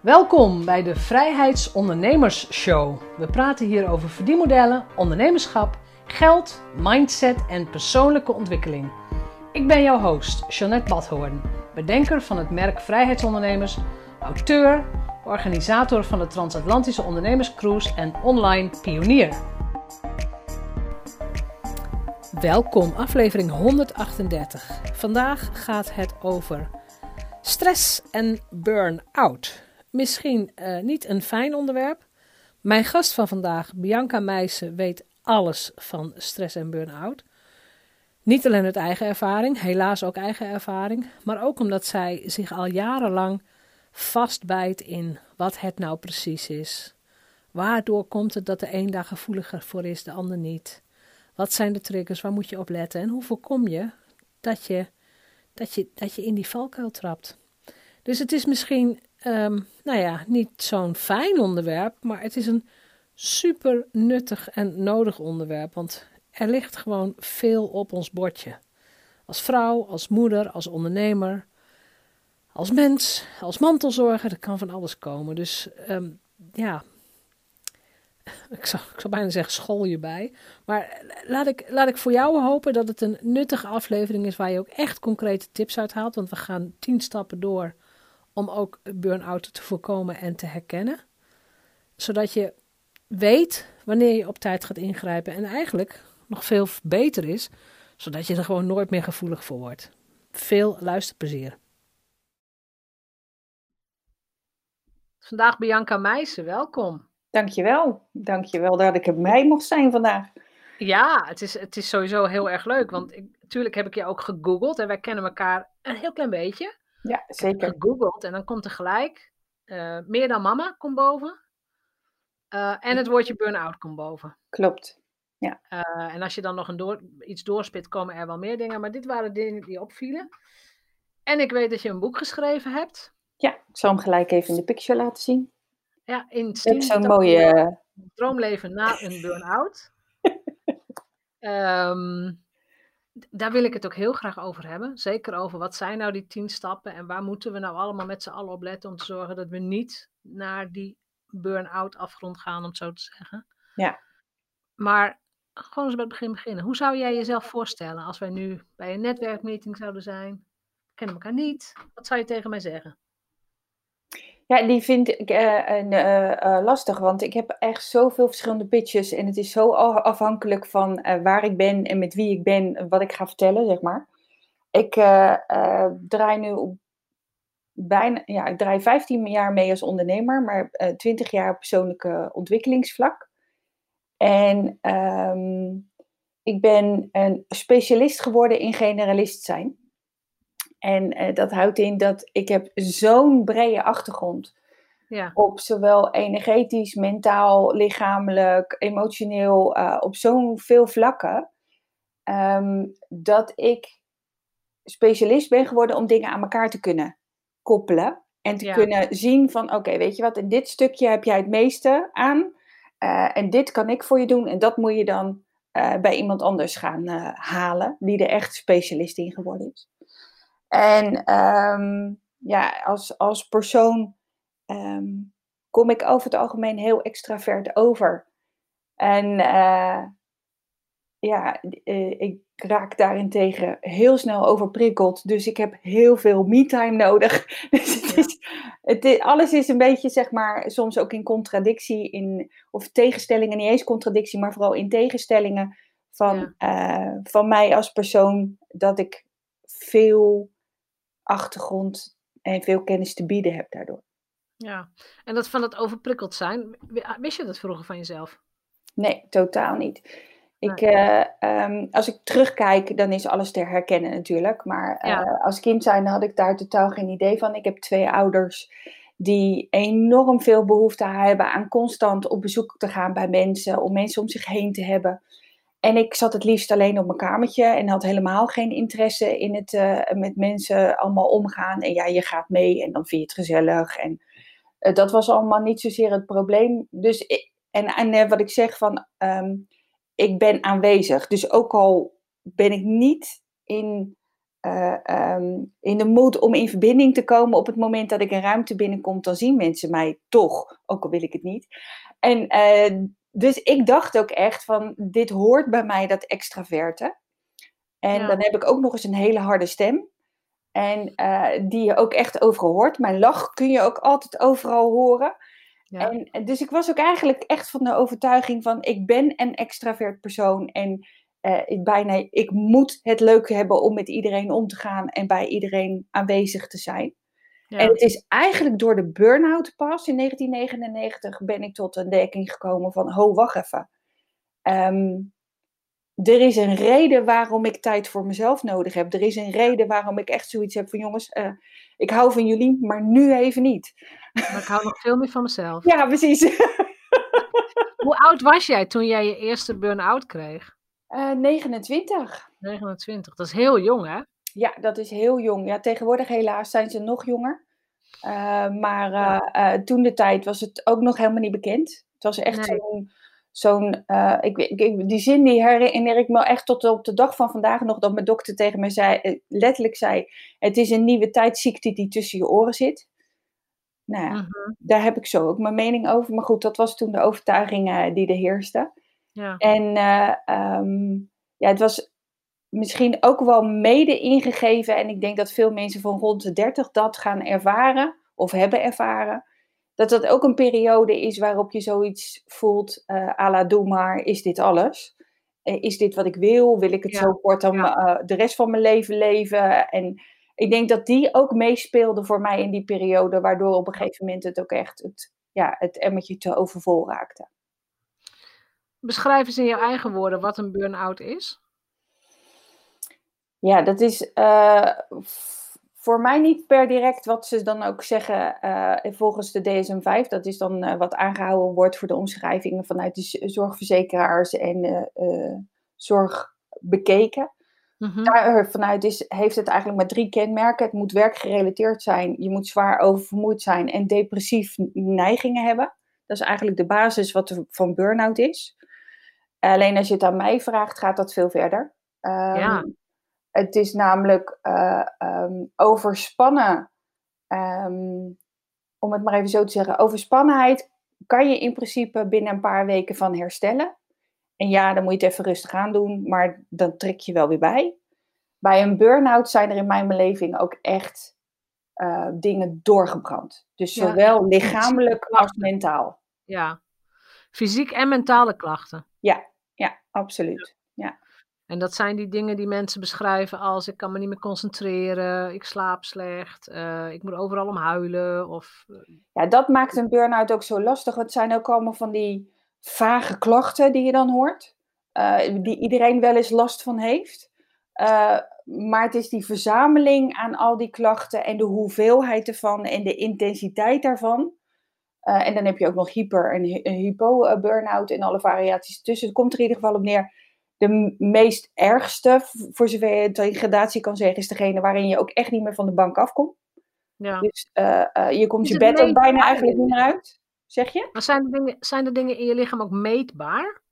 Welkom bij de Vrijheidsondernemers Show. We praten hier over verdienmodellen, ondernemerschap, geld, mindset en persoonlijke ontwikkeling. Ik ben jouw host, Jeanette Badhoorn, bedenker van het merk Vrijheidsondernemers, auteur, organisator van de Transatlantische Ondernemerscruise en online pionier. Welkom, aflevering 138. Vandaag gaat het over stress en burn-out. Misschien uh, niet een fijn onderwerp. Mijn gast van vandaag, Bianca Meijsen, weet alles van stress en burn-out. Niet alleen uit eigen ervaring, helaas ook eigen ervaring, maar ook omdat zij zich al jarenlang vastbijt in wat het nou precies is. Waardoor komt het dat de een daar gevoeliger voor is, de ander niet? Wat zijn de triggers? Waar moet je op letten? En hoe voorkom je dat je, dat je, dat je in die valkuil trapt? Dus het is misschien, um, nou ja, niet zo'n fijn onderwerp, maar het is een super nuttig en nodig onderwerp. Want er ligt gewoon veel op ons bordje. Als vrouw, als moeder, als ondernemer, als mens, als mantelzorger, er kan van alles komen. Dus um, ja, ik zou, ik zou bijna zeggen, school je bij. Maar laat ik, laat ik voor jou hopen dat het een nuttige aflevering is waar je ook echt concrete tips uit haalt. Want we gaan tien stappen door om ook burn-out te voorkomen en te herkennen. Zodat je weet wanneer je op tijd gaat ingrijpen. En eigenlijk nog veel beter is, zodat je er gewoon nooit meer gevoelig voor wordt. Veel luisterplezier. Vandaag Bianca Meijsen, welkom. Dankjewel. Dankjewel dat ik erbij mocht zijn vandaag. Ja, het is, het is sowieso heel erg leuk. Want ik, natuurlijk heb ik je ook gegoogeld en wij kennen elkaar een heel klein beetje. Ja, zeker. Gegoogeld en dan komt er gelijk uh, meer dan mama komt boven. Uh, en het woordje burn-out komt boven. Klopt. Ja. Uh, en als je dan nog een door, iets doorspit, komen er wel meer dingen. Maar dit waren dingen die opvielen. En ik weet dat je een boek geschreven hebt. Ja, ik zal hem gelijk even in de picture laten zien. Ja, in zo'n mooie... Droomleven na een burn-out. um, daar wil ik het ook heel graag over hebben. Zeker over wat zijn nou die tien stappen en waar moeten we nou allemaal met z'n allen op letten om te zorgen dat we niet naar die burn-out afgrond gaan, om het zo te zeggen. Ja. Maar gewoon eens bij het begin beginnen. Hoe zou jij jezelf voorstellen als wij nu bij een netwerkmeeting zouden zijn? We kennen elkaar niet. Wat zou je tegen mij zeggen? Ja, die vind ik uh, uh, lastig, want ik heb echt zoveel verschillende pitches en het is zo afhankelijk van waar ik ben en met wie ik ben, wat ik ga vertellen, zeg maar. Ik draai nu bijna, ja, ik draai 15 jaar mee als ondernemer, maar 20 jaar op persoonlijke ontwikkelingsvlak. En um, ik ben een specialist geworden in generalist zijn. En uh, dat houdt in dat ik heb zo'n brede achtergrond. Ja. Op zowel energetisch, mentaal, lichamelijk, emotioneel, uh, op zo'n veel vlakken. Um, dat ik specialist ben geworden om dingen aan elkaar te kunnen koppelen. En te ja. kunnen zien van, oké, weet je wat, in dit stukje heb jij het meeste aan. Uh, en dit kan ik voor je doen. En dat moet je dan bij iemand anders gaan halen, die er echt specialist in geworden is. En um, ja, als, als persoon um, kom ik over het algemeen heel extravert over. En uh, ja, uh, ik raak daarentegen heel snel overprikkeld. Dus ik heb heel veel me-time nodig. Dus het is, het is, alles is een beetje, zeg maar, soms ook in contradictie, in, of tegenstellingen, niet eens contradictie, maar vooral in tegenstellingen van, ja. uh, van mij als persoon, dat ik veel achtergrond en veel kennis te bieden heb daardoor. Ja, en dat van het overprikkeld zijn, wist je dat vroeger van jezelf? Nee, totaal niet. Ik, uh, um, als ik terugkijk, dan is alles te herkennen natuurlijk. Maar uh, ja. als kind zijn had ik daar totaal geen idee van. Ik heb twee ouders die enorm veel behoefte hebben aan constant op bezoek te gaan bij mensen, om mensen om zich heen te hebben. En ik zat het liefst alleen op mijn kamertje en had helemaal geen interesse in het uh, met mensen allemaal omgaan. En ja, je gaat mee en dan vind je het gezellig. En uh, dat was allemaal niet zozeer het probleem. Dus ik, en, en uh, wat ik zeg van, um, ik ben aanwezig. Dus ook al ben ik niet in eh, ehm, in de moed om in verbinding te komen. Op het moment dat ik een ruimte binnenkom, dan zien mensen mij toch, ook al wil ik het niet. En eh, dus ik dacht ook echt van, dit hoort bij mij, dat extraverte. En dan heb ik ook nog eens een hele harde stem. En die je ook echt overal hoort. Mijn lach kun je ook altijd overal horen. Ja. En, dus ik was ook eigenlijk echt van de overtuiging van ik ben een extravert persoon en uh, ik, bijna, ik moet het leuk hebben om met iedereen om te gaan en bij iedereen aanwezig te zijn. Ja. En het is eigenlijk door de burn-out pas in 1999 ben ik tot een dekking gekomen van, ho, wacht even. Um, er is een reden waarom ik tijd voor mezelf nodig heb. Er is een reden waarom ik echt zoiets heb van jongens, uh, ik hou van jullie, maar nu even niet. Maar ik hou nog veel meer van mezelf. Ja, precies. Hoe oud was jij toen jij je eerste burn-out kreeg? Uh, 29. 29, dat is heel jong hè? Ja, dat is heel jong. Ja, tegenwoordig helaas zijn ze nog jonger. Uh, maar uh, toen de tijd was het ook nog helemaal niet bekend. Het was echt nee. zo'n zo'n, ik, ik, die zin die herinner ik me echt tot op de dag van vandaag nog, dat mijn dokter tegen mij zei, eh, letterlijk zei, het is een nieuwe tijdziekte die tussen je oren zit. Nou ja, mhm. daar heb ik zo ook mijn mening over. Maar goed, dat was toen de overtuiging die er heerste. Ja. En um, ja, het was misschien ook wel mede ingegeven, en ik denk dat veel mensen van rond de 30 dat gaan ervaren, of hebben ervaren, dat dat ook een periode is waarop je zoiets voelt, uh, à la doe maar, is dit alles? Uh, is dit wat ik wil? Wil ik het zo kort dan uh, de rest van mijn leven leven? En ik denk dat die ook meespeelde voor mij in die periode, waardoor op een gegeven moment het ook echt het, ja, het emmertje te overvol raakte. Beschrijf eens in jouw eigen woorden wat een burn-out is. Ja, dat is voor mij niet per direct wat ze dan ook zeggen uh, volgens de DSM-5. Dat is dan uh, wat aangehouden wordt voor de omschrijvingen vanuit de zorgverzekeraars en zorg bekeken. Mm-hmm. Daarvanuit is, heeft het eigenlijk maar drie kenmerken. Het moet werkgerelateerd zijn, je moet zwaar oververmoeid zijn en depressief neigingen hebben. Dat is eigenlijk de basis wat er van burn-out is. Alleen als je het aan mij vraagt, gaat dat veel verder. Um, ja. Het is namelijk uh, um, overspannen. Um, om het maar even zo te zeggen. Overspannenheid kan je in principe binnen een paar weken van herstellen. En ja, dan moet je het even rustig aan doen, maar dan trek je wel weer bij. Bij een burn-out zijn er in mijn beleving ook echt uh, dingen doorgebrand. Dus zowel lichamelijk als mentaal. Ja, fysiek en mentale klachten. Ja, ja, absoluut. Ja. En dat zijn die dingen die mensen beschrijven als ik kan me niet meer concentreren, ik slaap slecht, uh, ik moet overal om huilen. Of... Eh, ja, dat maakt een burn-out ook zo lastig. Het zijn ook allemaal van die vage klachten die je dan hoort, uh, die iedereen wel eens last van heeft. Uh, maar het is die verzameling aan al die klachten en de hoeveelheid ervan en de intensiteit daarvan. en dan heb je ook nog hyper- en hypo-burn-out en alle variaties tussen. Het komt er in ieder geval op neer de meest ergste, voor zover je het gradatie kan zeggen, is degene waarin je ook echt niet meer van de bank afkomt. Ja. Dus uh, uh, je komt je bed ook bijna eigenlijk niet meer uit. Zeg je? Maar zijn er, dingen, zijn er dingen in je lichaam ook meetbaar?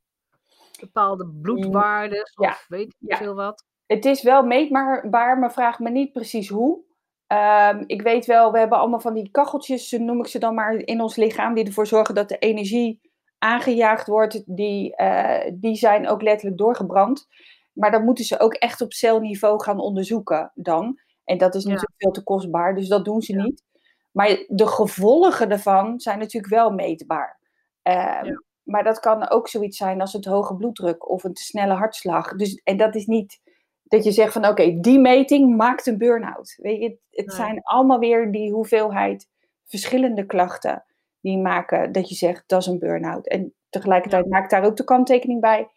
Bepaalde bloedwaarden of ja. weet ik ja. veel wat? Het is wel meetbaar, maar vraag me niet precies hoe. Um, ik weet wel, we hebben allemaal van die kacheltjes, noem ik ze dan maar, in ons lichaam, die ervoor zorgen dat de energie aangejaagd wordt, die, uh, die zijn ook letterlijk doorgebrand. Maar dan moeten ze ook echt op celniveau gaan onderzoeken dan. En dat is natuurlijk veel te kostbaar, dus dat doen ze ja. niet. Maar de gevolgen daarvan zijn natuurlijk wel meetbaar. Ja. Maar dat kan ook zoiets zijn als het hoge bloeddruk of een te snelle hartslag. Dus, en dat is niet dat je zegt van oké, die meting maakt een burn-out. Weet je, het, het nee. zijn allemaal weer die hoeveelheid verschillende klachten die maken dat je zegt dat is een burn-out. En tegelijkertijd ja. maak ik daar ook de kanttekening bij.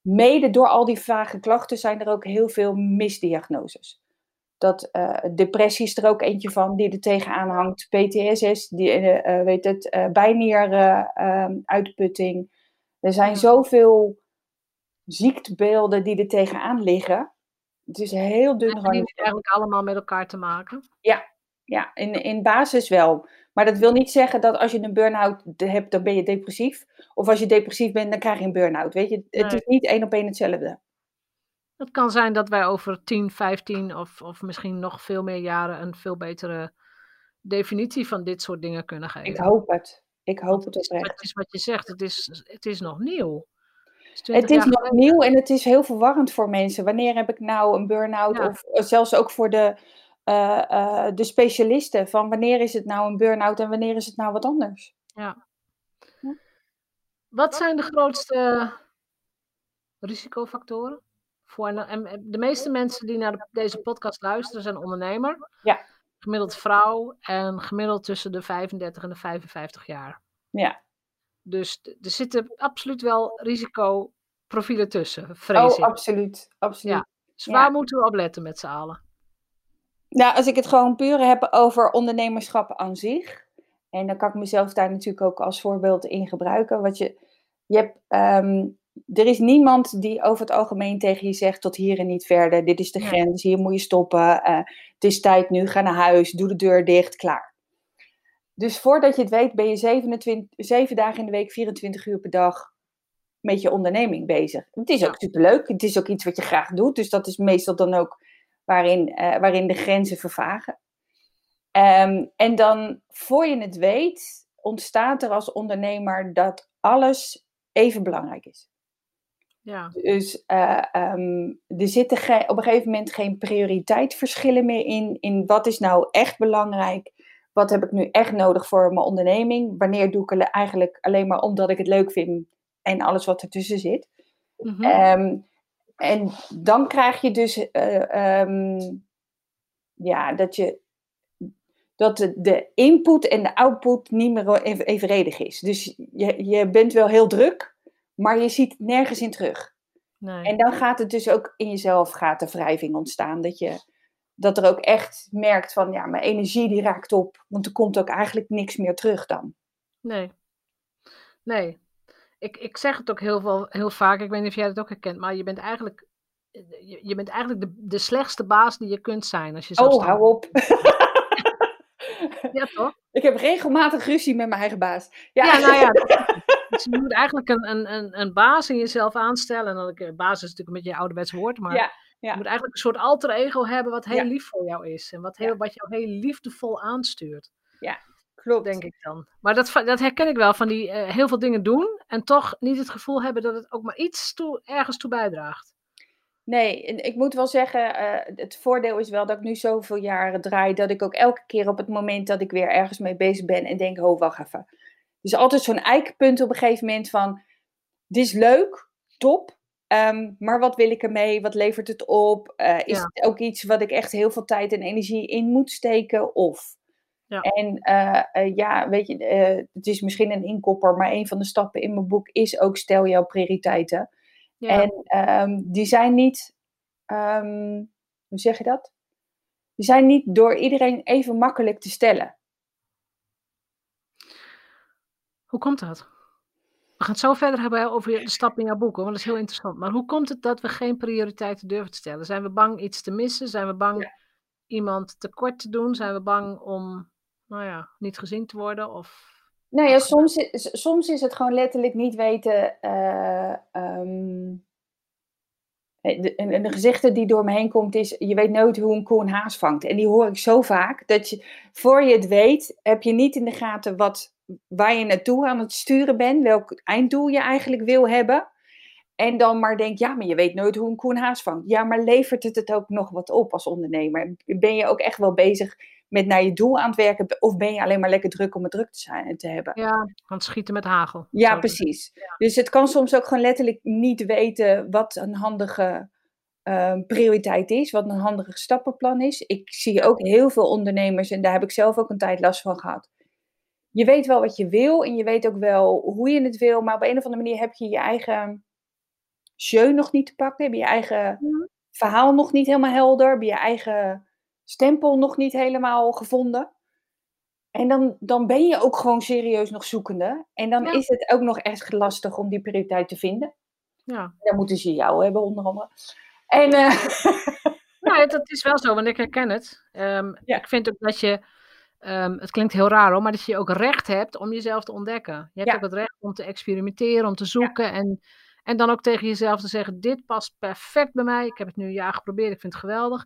Mede door al die vage klachten zijn er ook heel veel misdiagnoses. Dat uh, depressie is er ook eentje van die er tegenaan hangt. PTSS, die, uh, weet het, uh. Er zijn ja. zoveel ziektebeelden die er tegenaan liggen. Het is heel dun. En die eigenlijk allemaal met elkaar te maken? Ja, ja in, in basis wel. Maar dat wil niet zeggen dat als je een burn-out hebt, dan ben je depressief. Of als je depressief bent, dan krijg je een burn-out. Weet je, het nee. is niet één op één hetzelfde. Het kan zijn dat wij over 10, 15 of, of misschien nog veel meer jaren een veel betere definitie van dit soort dingen kunnen geven. Ik hoop het. Ik hoop het oprecht. Het is wat je zegt, het is, het is nog nieuw. Het is, nog nieuw en het is heel verwarrend voor mensen. Wanneer heb ik nou een burn-out? Of eh, zelfs ook voor de, uh, uh, de specialisten. Van wanneer is het nou een burn-out en wanneer is het nou wat anders? Ja. Wat zijn de grootste risicofactoren? Voor, en de meeste mensen die naar deze podcast luisteren zijn ondernemer. Ja. Gemiddeld vrouw en gemiddeld tussen de 35 en de 55 jaar. Ja. Dus er zitten absoluut wel risicoprofielen tussen, vrees oh, absoluut. absoluut. Ja. Dus waar moeten we op letten met z'n allen? Nou, als ik het gewoon puur heb over ondernemerschap aan zich. En dan kan ik mezelf daar natuurlijk ook als voorbeeld in gebruiken. Wat je, je hebt, ehm, er is niemand die over het algemeen tegen je zegt tot hier en niet verder. Dit is de grens, hier moet je stoppen. Uh, het is tijd nu, ga naar huis, doe de deur dicht, klaar. Dus voordat je het weet ben je 27, 7 dagen in de week, 24 uur per dag met je onderneming bezig. Het is ook superleuk, het is ook iets wat je graag doet. Dus dat is meestal dan ook waarin, uh, waarin de grenzen vervagen. Um, en dan, voor je het weet, ontstaat er als ondernemer dat alles even belangrijk is. Ja. Dus uh, um, er zitten op een gegeven moment geen prioriteitsverschillen meer in. In wat is nou echt belangrijk? Wat heb ik nu echt nodig voor mijn onderneming? Wanneer doe ik het eigenlijk alleen maar omdat ik het leuk vind en alles wat ertussen zit? Mm -hmm. um, en dan krijg je dus uh, um, ja, dat je dat de, de, input en de output niet meer evenredig is. Dus je, je bent wel heel druk, maar je ziet nergens in terug. Nee. En dan gaat het dus ook in jezelf gaat de wrijving ontstaan. Dat, je, dat er ook echt merkt van, ja, mijn energie die raakt op. Want er komt ook eigenlijk niks meer terug dan. Nee. Nee. Ik, ik zeg het ook heel, veel, heel vaak, ik weet niet of jij dat ook herkent, maar je bent eigenlijk, je, je bent eigenlijk de, de slechtste baas die je kunt zijn. Als je zo oh, hou op. Ja, toch? Ik heb regelmatig ruzie met mijn eigen baas. Ja, ja nou ja. Dus je moet eigenlijk een, een, een, baas in jezelf aanstellen. En dan, baas is natuurlijk een beetje je ouderwets woord, maar ja, ja. je moet eigenlijk een soort alter ego hebben wat heel lief voor jou is. En wat, heel, wat jou heel liefdevol aanstuurt. Ja, klopt. Denk ik dan. Maar dat, dat herken ik wel, van die uh, heel veel dingen doen en toch niet het gevoel hebben dat het ook maar iets toe, ergens toe bijdraagt. Nee, ik moet wel zeggen, uh, het voordeel is wel dat ik nu zoveel jaren draai, dat ik ook elke keer op het moment dat ik weer ergens mee bezig ben en denk, oh wacht even. Dus altijd zo'n eikpunt op een gegeven moment van, dit is leuk, top, um, maar wat wil ik ermee? Wat levert het op? Uh, is ja. het ook iets wat ik echt heel veel tijd en energie in moet steken? Of? Ja. En uh, ja, weet je, het is misschien een inkopper, maar een van de stappen in mijn boek is ook stel jouw prioriteiten. Ja. En um, die zijn niet, um, hoe zeg je dat? Die zijn niet door iedereen even makkelijk te stellen. Hoe komt dat? We gaan het zo verder hebben over de stap in jouw boek, want dat is heel interessant. Maar hoe komt het dat we geen prioriteiten durven te stellen? Zijn we bang iets te missen? Zijn we bang ja. iemand tekort te doen? Zijn we bang om, nou ja, niet gezien te worden? Of nou ja, soms, is, soms is het gewoon letterlijk niet weten. Uh, um, de, en de gezichten die door me heen komt is, je weet nooit hoe een koe een haas vangt. En die hoor ik zo vaak, dat je, voor je het weet, heb je niet in de gaten wat, waar je naartoe aan het sturen bent, welk einddoel je eigenlijk wil hebben. En dan maar denk, ja, maar je weet nooit hoe een koe een haas vangt. Ja, maar levert het het ook nog wat op als ondernemer? Ben je ook echt wel bezig met naar je doel aan het werken? Of ben je alleen maar lekker druk om het druk te, zijn, te hebben? Ja, want schieten met hagel. Ja, precies. Ja. Dus het kan soms ook gewoon letterlijk niet weten wat een handige uh, prioriteit is, wat een handige stappenplan is. Ik zie ook heel veel ondernemers, en daar heb ik zelf ook een tijd last van gehad. Je weet wel wat je wil en je weet ook wel hoe je het wil, maar op een of andere manier heb je je eigen jeu nog niet te pakken, heb je je eigen ja. verhaal nog niet helemaal helder, heb je je eigen stempel nog niet helemaal gevonden. En dan, dan ben je ook gewoon serieus nog zoekende. En dan Ja. is het ook nog echt lastig om die prioriteit te vinden. Ja. Dan moeten ze jou hebben, onder andere. En, eh, Nee, dat is wel zo, want ik herken het. Ehm, Ja. Ik vind ook dat je, ehm, het klinkt heel raar hoor, maar dat je ook recht hebt om jezelf te ontdekken. Je hebt Ja. ook het recht om te experimenteren, om te zoeken. En, En dan ook tegen jezelf te zeggen: Dit past perfect bij mij. Ik heb het nu een jaar geprobeerd. Ik vind het geweldig.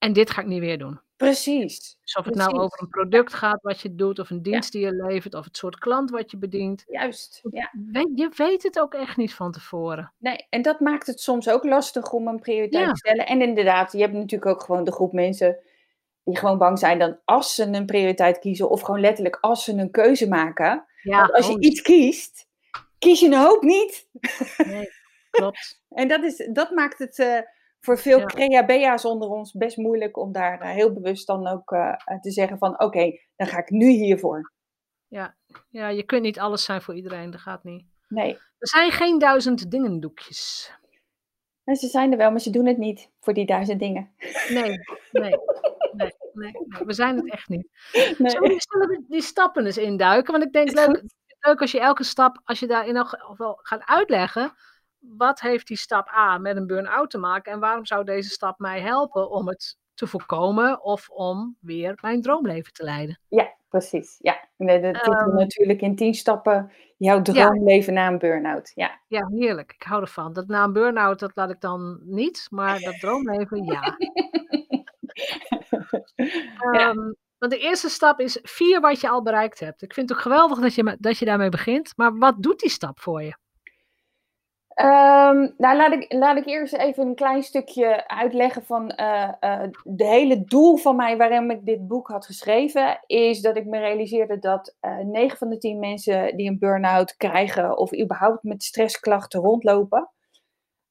En dit ga ik niet weer doen. Precies. Dus of het nou over een product gaat wat je doet, of een dienst die je levert, of het soort klant wat je bedient. Juist. Ja. Je weet het ook echt niet van tevoren. Nee, en dat maakt het soms ook lastig om een prioriteit te stellen. En inderdaad, je hebt natuurlijk ook gewoon de groep mensen die gewoon bang zijn dat als ze een prioriteit kiezen, of gewoon letterlijk als ze een keuze maken. Ja, als je iets kiest, kies je een hoop niet. Nee, klopt. en dat, is, dat maakt het uh, voor veel ja. creabea's onder ons best moeilijk om daar uh, heel bewust dan ook uh, te zeggen van oké, okay, dan ga ik nu hiervoor. Ja. ja, je kunt niet alles zijn voor iedereen, dat gaat niet. Nee. Er zijn geen duizend dingendoekjes. En ze zijn er wel, maar ze doen het niet voor die duizend dingen. Nee, nee. Nee, nee, nee, we zijn het echt niet. Nee. Zullen we die, stappen eens induiken? Want ik denk leuk, leuk als je elke stap, als je daar in elk geval gaat uitleggen, wat heeft die stap A met een burn-out te maken en waarom zou deze stap mij helpen om het te voorkomen of om weer mijn droomleven te leiden? Ja, precies. Ja, de titel um, natuurlijk in tien stappen jouw droomleven ja. na een burn-out. Ja. ja, heerlijk. Ik hou ervan. Dat na een burn-out, dat laat ik dan niet, maar dat droomleven, ja. ja. Um, want de eerste stap is vier wat je al bereikt hebt. Ik vind het ook geweldig dat je, dat je daarmee begint. Maar wat doet die stap voor je? Um, nou, laat ik, laat ik eerst even een klein stukje uitleggen van uh, uh, de hele doel van mij waarom ik dit boek had geschreven, is dat ik me realiseerde dat uh, 9 van de 10 mensen die een burn-out krijgen of überhaupt met stressklachten rondlopen,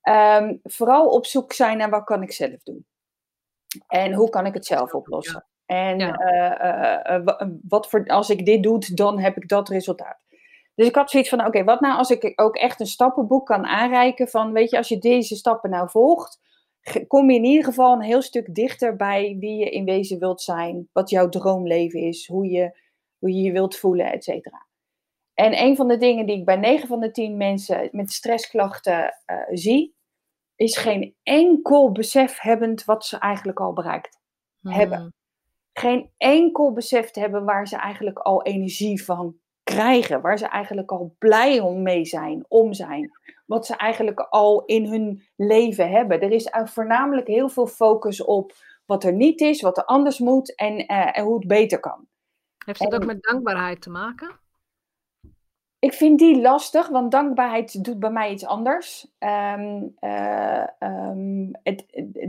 um, vooral op zoek zijn naar wat kan ik zelf doen. En hoe kan ik het zelf oplossen? En ja. wat voor, als ik dit doe, dan heb ik dat resultaat. Dus ik had zoiets van, oké, okay, wat nou als ik ook echt een stappenboek kan aanreiken van, weet je, als je deze stappen nou volgt, kom je in ieder geval een heel stuk dichter bij wie je in wezen wilt zijn, wat jouw droomleven is, hoe je hoe je, je wilt voelen, et cetera. En een van de dingen die ik bij 9 van de 10 mensen met stressklachten uh, zie, is geen enkel besef hebbend wat ze eigenlijk al bereikt hmm. hebben geen enkel besef te hebben waar ze eigenlijk al energie van krijgen. Waar ze eigenlijk al blij om mee zijn, om zijn. Wat ze eigenlijk al in hun leven hebben. Er is voornamelijk heel veel focus op wat er niet is, wat er anders moet en, uh, en hoe het beter kan. Heeft en, ook met dankbaarheid te maken? Ik vind die lastig, want dankbaarheid doet bij mij iets anders. Um, uh, um, het,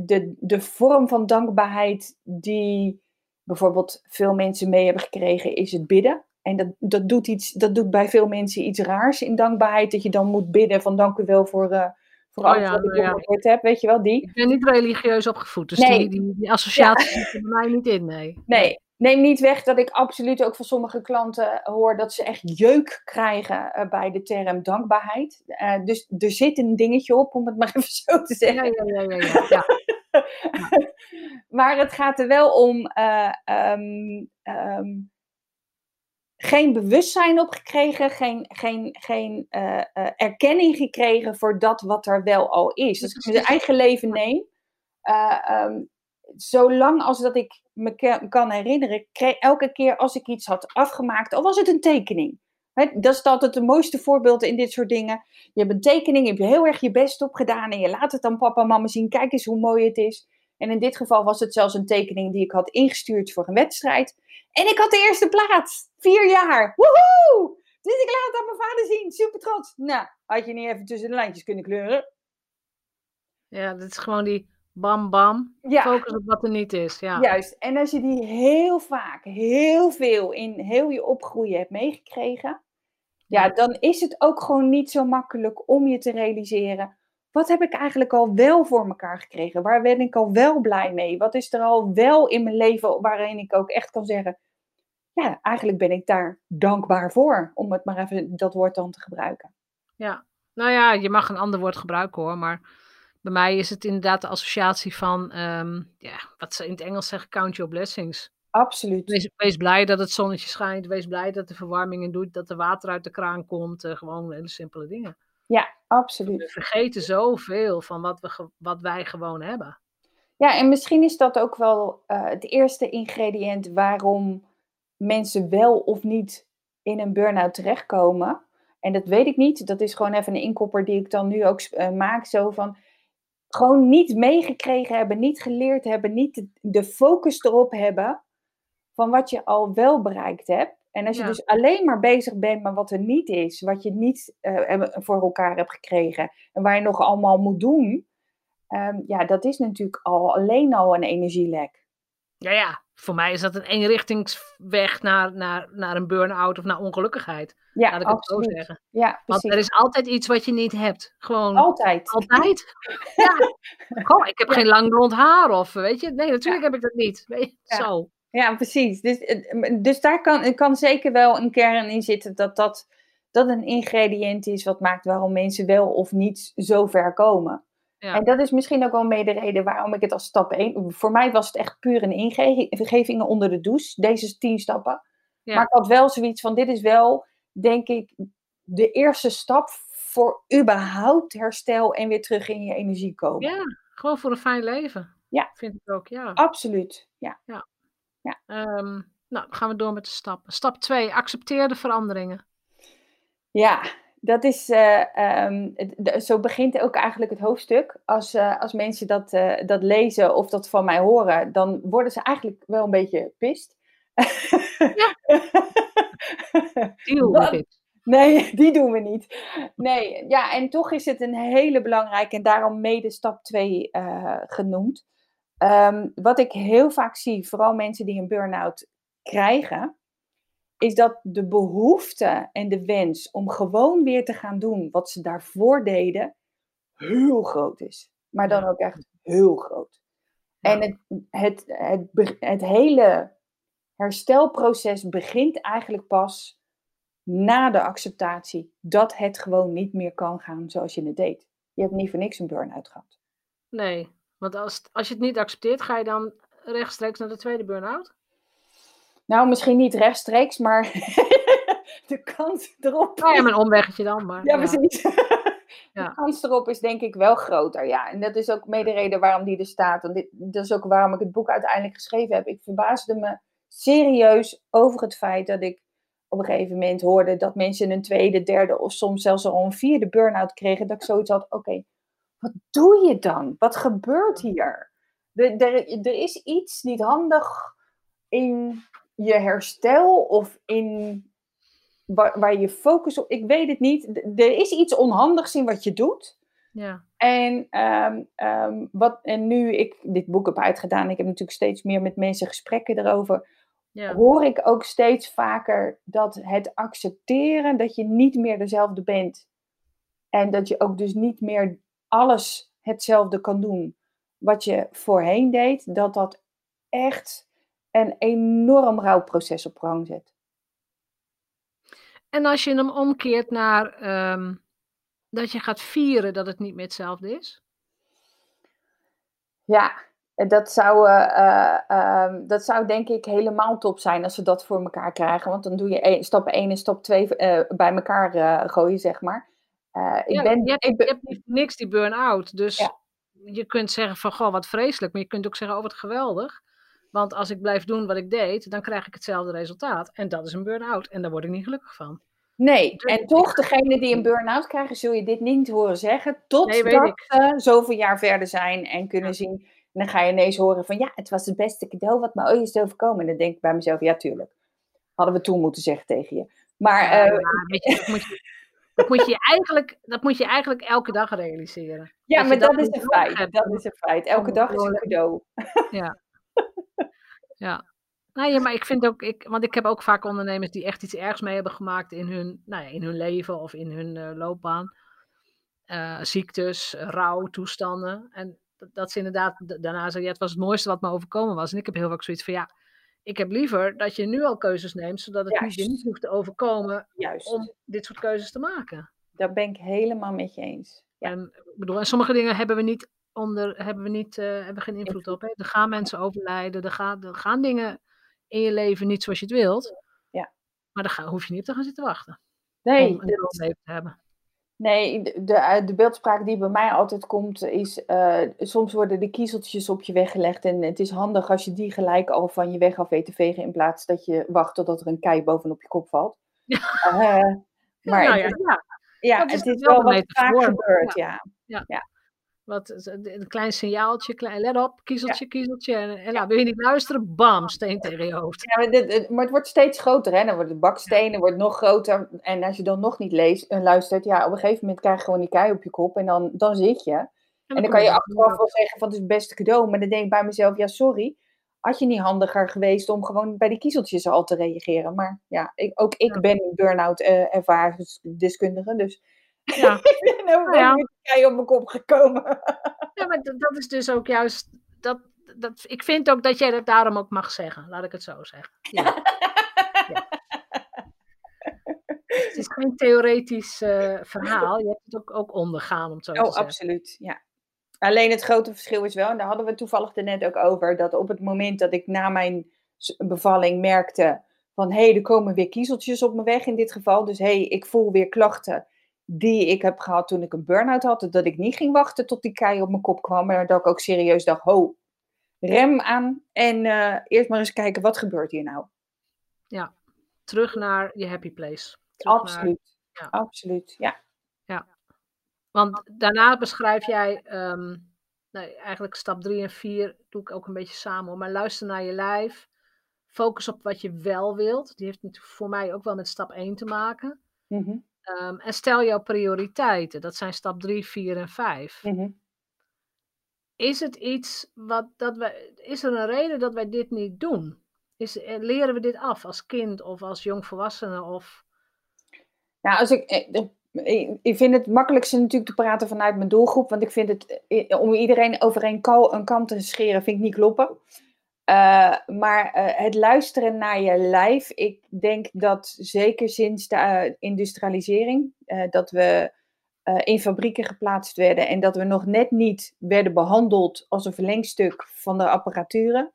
de, de vorm van dankbaarheid die bijvoorbeeld veel mensen mee hebben gekregen, is het bidden. En dat, dat, doet iets, dat doet bij veel mensen iets raars in dankbaarheid. Dat je dan moet bidden van dank u wel voor, uh, voor oh, alles ja, wat ik ja. gehoord heb. Weet je wel, die. Ik ben niet religieus opgevoed, dus Nee. die, die, die associatie zit er bij mij niet in, nee. Nee, neem niet weg dat ik absoluut ook van sommige klanten hoor dat ze echt jeuk krijgen uh, bij de term dankbaarheid. Uh, dus er zit een dingetje op, om het maar even zo te zeggen. Ja, ja, ja, ja. ja, ja. maar het gaat er wel om uh, um, um, geen bewustzijn op gekregen, geen, geen, geen uh, uh, erkenning gekregen voor dat wat er wel al is. Als ik mijn eigen leven neem, um, zolang als dat ik me kan herinneren, kreeg, elke keer als ik iets had afgemaakt, al was het een tekening. He, dat is altijd de mooiste voorbeeld in dit soort dingen. Je hebt een tekening, je hebt heel erg je best op gedaan en je laat het aan papa en mama zien. Kijk eens hoe mooi het is. En in dit geval was het zelfs een tekening die ik had ingestuurd voor een wedstrijd. En ik had de eerste plaats. Vier jaar. Woehoe! Dus ik laat het aan mijn vader zien. Super trots. Nou, had je niet even tussen de lijntjes kunnen kleuren? Ja, dat is gewoon die bam bam. Ja. Focus op wat er niet is. Ja. Juist. En als je die heel vaak, heel veel in heel je opgroeien hebt meegekregen. Ja, dan is het ook gewoon niet zo makkelijk om je te realiseren. Wat heb ik eigenlijk al wel voor elkaar gekregen? Waar ben ik al wel blij mee? Wat is er al wel in mijn leven waarin ik ook echt kan zeggen: Ja, eigenlijk ben ik daar dankbaar voor. Om het maar even dat woord dan te gebruiken. Ja, nou ja, je mag een ander woord gebruiken hoor. Maar bij mij is het inderdaad de associatie van, um, ja, wat ze in het Engels zeggen: count your blessings. Absoluut. Wees, wees, blij dat het zonnetje schijnt. Wees blij dat de verwarming in doet. Dat er water uit de kraan komt. Uh, gewoon hele simpele dingen. Ja, absoluut. We vergeten zoveel van wat, we, wat wij gewoon hebben. Ja, en misschien is dat ook wel uh, het eerste ingrediënt waarom mensen wel of niet in een burn-out terechtkomen. En dat weet ik niet. Dat is gewoon even een inkopper die ik dan nu ook uh, maak. Zo van gewoon niet meegekregen hebben, niet geleerd hebben, niet de, de, focus erop hebben van wat je al wel bereikt hebt. En als je dus alleen maar bezig bent met wat er niet is, wat je niet uh, voor elkaar hebt gekregen en waar je nog allemaal moet doen, um, ja, dat is natuurlijk al alleen al een energielek. Ja, ja, voor mij is dat een eenrichtingsweg naar, naar, naar een burn-out of naar ongelukkigheid. Ja, laat ik absoluut. het zo zeggen. Ja, precies. Want er is altijd iets wat je niet hebt. Gewoon altijd. Altijd. ja. Goh, ik heb geen lang blond haar of weet je. Nee, natuurlijk heb ik dat niet. Weet je? Zo. Ja, precies. Dus, dus daar kan, kan zeker wel een kern in zitten dat dat, dat een ingrediënt is wat maakt waarom mensen wel of niet zo ver komen. Ja. En dat is misschien ook wel mee de reden waarom ik het als stap 1. Voor mij was het echt puur een ingeving onder de douche, deze tien stappen. Ja. Maar ik had wel zoiets van: dit is wel, denk ik, de eerste stap voor überhaupt herstel en weer terug in je energie komen. Ja, gewoon voor een fijn leven. Ja. Vind ik ook, ja. Absoluut. Ja. ja. Ja. Um, nou, dan gaan we door met de stappen. Stap 2, accepteer de veranderingen. Ja, dat is, uh, um, zo begint ook eigenlijk het hoofdstuk. Als, uh, als mensen dat, uh, dat lezen of dat van mij horen, dan worden ze eigenlijk wel een beetje pist. Ja. Nee, die doen we niet. Nee, ja, en toch is het een hele belangrijke en daarom mede stap 2 genoemd. Um, wat ik heel vaak zie, vooral mensen die een burn-out krijgen, is dat de behoefte en de wens om gewoon weer te gaan doen wat ze daarvoor deden, heel groot is. Maar dan ook echt heel groot. En het, het, het, het hele herstelproces begint eigenlijk pas na de acceptatie dat het gewoon niet meer kan gaan zoals je het deed. Je hebt niet voor niks een burn-out gehad. Nee, want als, als je het niet accepteert, ga je dan rechtstreeks naar de tweede burn-out? Nou, misschien niet rechtstreeks, maar de kans erop. Nou ja, mijn omweggetje dan, maar. Ja, precies. Ja. De kans erop is denk ik wel groter, ja. En dat is ook mede de reden waarom die er staat. En dit, dat is ook waarom ik het boek uiteindelijk geschreven heb. Ik verbaasde me serieus over het feit dat ik op een gegeven moment hoorde dat mensen een tweede, derde of soms zelfs al een vierde burn-out kregen. Dat ik zoiets had, oké, wat doe je dan? Wat gebeurt hier? Er, is iets niet handig in je herstel of in waar, waar je focus op. Ik weet het niet. Er is iets onhandigs in wat je doet. Ja. En, um, um, wat, en nu ik dit boek heb uitgedaan, ik heb natuurlijk steeds meer met mensen gesprekken erover. Ja. Hoor ik ook steeds vaker dat het accepteren dat je niet meer dezelfde bent. En dat je ook dus niet meer alles hetzelfde kan doen wat je voorheen deed. Dat dat echt een enorm rouwproces op gang zet. En als je hem omkeert naar ehm, dat je gaat vieren dat het niet meer hetzelfde is? Ja, dat zou, uh, uh, dat zou denk ik helemaal top zijn als ze dat voor elkaar krijgen. Want dan doe je stap 1 en stap 2 uh, bij elkaar gooien, zeg maar. Ik ja, ben, je, hebt, ik je hebt niks die burn-out. Dus je kunt zeggen van, goh, wat vreselijk. Maar je kunt ook zeggen, oh, wat geweldig. Want als ik blijf doen wat ik deed, dan krijg ik hetzelfde resultaat. En dat is een burn-out. En daar word ik niet gelukkig van. Nee, dus en toch, degene die een burn-out krijgen, zul je dit niet horen zeggen. Totdat nee, ze zoveel jaar verder zijn en kunnen zien. En dan ga je ineens horen van, ja, het was het beste cadeau wat me ooit is overkomen. En dan denk ik bij mezelf, ja, tuurlijk. Hadden we toen moeten zeggen tegen je. Maar, ja, uh, weet je, dat moet je, dat moet je, eigenlijk, dat moet je eigenlijk elke dag realiseren. Ja, maar dat, is een feit. Dat is een feit. Elke dag is een cadeau. Ja. Ja. Nou ja, maar ik vind ook, ik, want ik heb ook vaak ondernemers die echt iets ergs mee hebben gemaakt in hun, nou ja, in hun leven of in hun uh, loopbaan. Uh, ziektes, rouw, toestanden. En dat, dat ze inderdaad daarna zeggen, ja, het was het mooiste wat me overkomen was. En ik heb heel vaak zoiets van, ja, ik heb liever dat je nu al keuzes neemt, zodat het Juist. je niet hoeft te overkomen Juist. om dit soort keuzes te maken. Daar ben ik helemaal met je eens. Ja. En, bedoel, en sommige dingen hebben we niet onder, hebben we niet, uh, hebben geen invloed op. Hè? Er gaan mensen overlijden, er gaan, er gaan dingen in je leven niet zoals je het wilt. Ja. Maar daar hoef je niet op te gaan zitten wachten. Nee, om een leven te hebben. Nee, de, de, eh, de, beeldspraak die bij mij altijd komt is, uh, soms worden de kiezeltjes op je weggelegd en het is handig als je die gelijk al van je weg af weet te vegen in plaats dat je wacht totdat er een kei bovenop je kop valt. Ja. Uh, Maar nou ja, het, ja. ja, dat is het is wel wat vaak gebeurt, Ja. ja. Wat, een klein signaaltje, klein, let op, Ja. kiezeltje, kiezeltje. En, en nou, wil je niet luisteren? Bam, steen tegen je hoofd. Ja, maar, dit, het- maar het wordt steeds groter, hè? Dan wordt de bakstenen wordt nog groter. En als je dan nog niet leest en luistert, ja, op een gegeven moment krijg je gewoon die kei op je kop en dan, dan zit je. En dan kan je er achteraf wel zeggen van het is het beste cadeau, maar dan denk ik bij mezelf, ja, sorry. Had je niet handiger geweest om gewoon bij die kiezeltjes al te reageren? Maar ja, ik, ook ik ben een burn-out eh, ervaringsdeskundige, dus Ja. ik ben ook ja. kei op mijn kop gekomen. Ja, maar dat, is dus ook juist. Dat, dat, ik vind ook dat jij dat daarom ook mag zeggen, laat ik het zo zeggen. Ja. Ja. Het is geen theoretisch eh, verhaal, je hebt het ook, ook ondergaan, om het zo te Oh, zeggen. absoluut, ja. Alleen het grote verschil is wel, en daar hadden we toevallig er net ook over, dat op het moment dat ik na mijn bevalling merkte van hé, hey, er komen weer kiezeltjes op mijn weg in dit geval. Dus hé, hey, ik voel weer klachten die ik heb gehad toen ik een burn-out had. Dat ik niet ging wachten tot die kei op mijn kop kwam, maar dat ik ook serieus dacht, ho, rem aan en eh, eerst maar eens kijken, wat gebeurt hier nou? Ja, terug naar je happy place. Terug naar- Absoluut, ja. absoluut, ja. want daarna beschrijf jij, ehm, nee, eigenlijk stap 3 en 4 doe ik ook een beetje samen, hoor, maar luister naar je lijf. Focus op wat je wel wilt. Die heeft voor mij ook wel met stap 1 te maken. Mhm, Ehm, en stel jouw prioriteiten. Dat zijn stap 3, 4 en 5. mhm. Is het iets wat dat wij. Is er een reden dat wij dit niet doen? Is, eh, leren we dit af als kind of als jongvolwassene? Of... Nou, als ik, eh, de- ik vind het makkelijkste natuurlijk te praten vanuit mijn doelgroep. Want ik vind het, eh, om iedereen over een, kal, een kam te scheren, vind ik niet kloppen. Eh, maar eh, het luisteren naar je lijf, ik denk dat zeker sinds de eh, industrialisering, dat we in fabrieken geplaatst werden en dat we nog net niet werden behandeld als een verlengstuk van de apparaturen.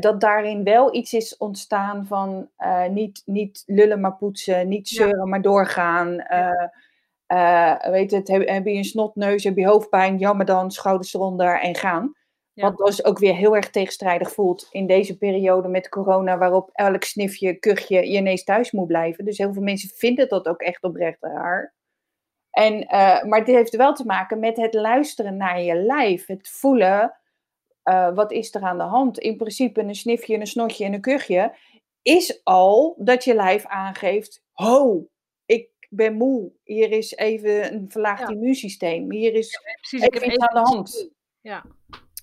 dat daarin wel iets is ontstaan van niet, niet lullen maar poetsen, niet Ja. zeuren maar doorgaan. weet het, heb, heb je een snotneus, heb je hoofdpijn, jammer dan, schouders eronder en gaan. Ja. Wat dus ook weer heel erg tegenstrijdig voelt in deze periode met corona, waarop elk snifje, kuchje je ineens thuis moet blijven. Dus heel veel mensen vinden dat ook echt oprecht raar. En, eh, maar dit heeft wel te maken met het luisteren naar je lijf, het voelen, eh, wat is er aan de hand. In principe een snifje, een snotje en een kuchje is al dat je lijf aangeeft, ho, ik ben moe, hier is even een verlaagd Ja. immuunsysteem, hier is Precies, ik heb iets aan de hand. Ja,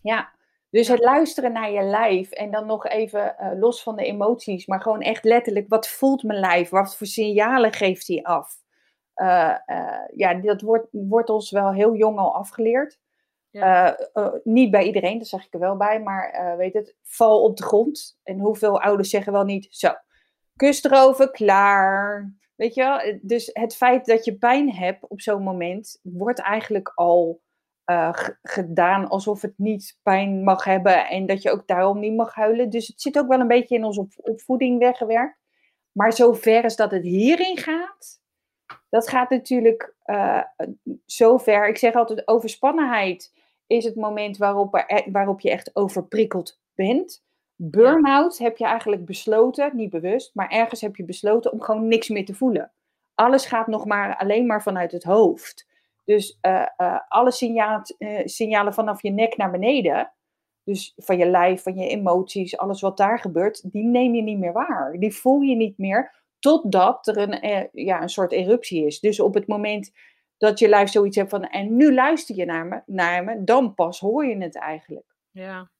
Ja, dus het luisteren naar je lijf en dan nog even eh, los van de emoties, maar gewoon echt letterlijk, wat voelt mijn lijf? Wat voor signalen geeft hij af? Eh, eh, ja, dat wordt, wordt ons wel heel jong al afgeleerd. Ja. Niet bij iedereen, dat zeg ik er wel bij, maar weet het, val op de grond. En hoeveel ouders zeggen wel niet, zo, kus erover, klaar. Weet je wel? Dus het feit dat je pijn hebt op zo'n moment, wordt eigenlijk al eh, gedaan alsof het niet pijn mag hebben en dat je ook daarom niet mag huilen. Dus het zit ook wel een beetje in onze op- opvoeding weggewerkt. Maar zover is dat het hierin gaat, dat gaat natuurlijk eh zover. Ik zeg altijd, overspannenheid is het moment waarop, e- waarop je echt overprikkeld bent. Burn-out heb je eigenlijk besloten, niet bewust, maar ergens heb je besloten om gewoon niks meer te voelen. Alles gaat nog maar alleen maar vanuit het hoofd. Dus eh, eh, alle signaal, eh, signalen vanaf je nek naar beneden, dus van je lijf, van je emoties, alles wat daar gebeurt, die neem je niet meer waar. Die voel je niet meer totdat er een, ja, een soort eruptie is. Dus op het moment dat je lijf zoiets hebt van, en nu luister je naar me, naar me dan pas hoor je het eigenlijk. ja.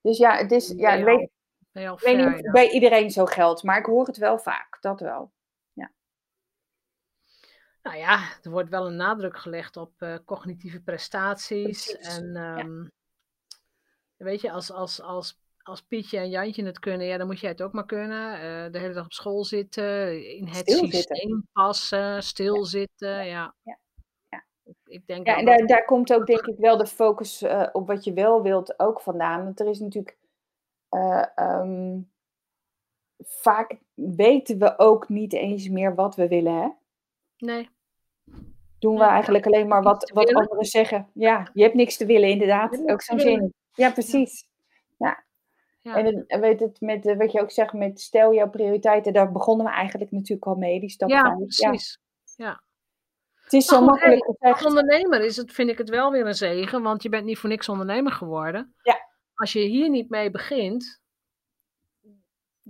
Dus ja, het is, ja, ik weet, niet of bij iedereen zo geldt, maar ik hoor het wel vaak, dat wel. Nou ja, er wordt wel een nadruk gelegd op eh, cognitieve prestaties. Precies, En ja. ehm, weet je, als, als, als, als Pietje en Jantje het kunnen, ja, dan moet jij het ook maar kunnen. Eh, de hele dag op school zitten, in het systeem passen, stilzitten. Ja. Ja, ja. Ik, denk Ja, en dat- daar, daar komt ook denk ik wel de focus eh, op wat je wel wilt ook vandaan. Want er is natuurlijk eh, ehm, vaak weten we ook niet eens meer wat we willen. Hè? Nee, Doen we eigenlijk alleen maar wat, wat anderen zeggen. Ja, je hebt niks te willen, inderdaad. Ook zo'n zin. Ja, precies. ja. ja. En, weet het, met, eh, wat je ook zegt met stel jouw prioriteiten, daar begonnen we eigenlijk natuurlijk al mee, die stap ja, precies. Ja. het is zo goed, makkelijk Als ondernemer is het, vind ik het wel weer een zegen, want je bent niet voor niks ondernemer geworden. Ja. Als je hier niet mee begint,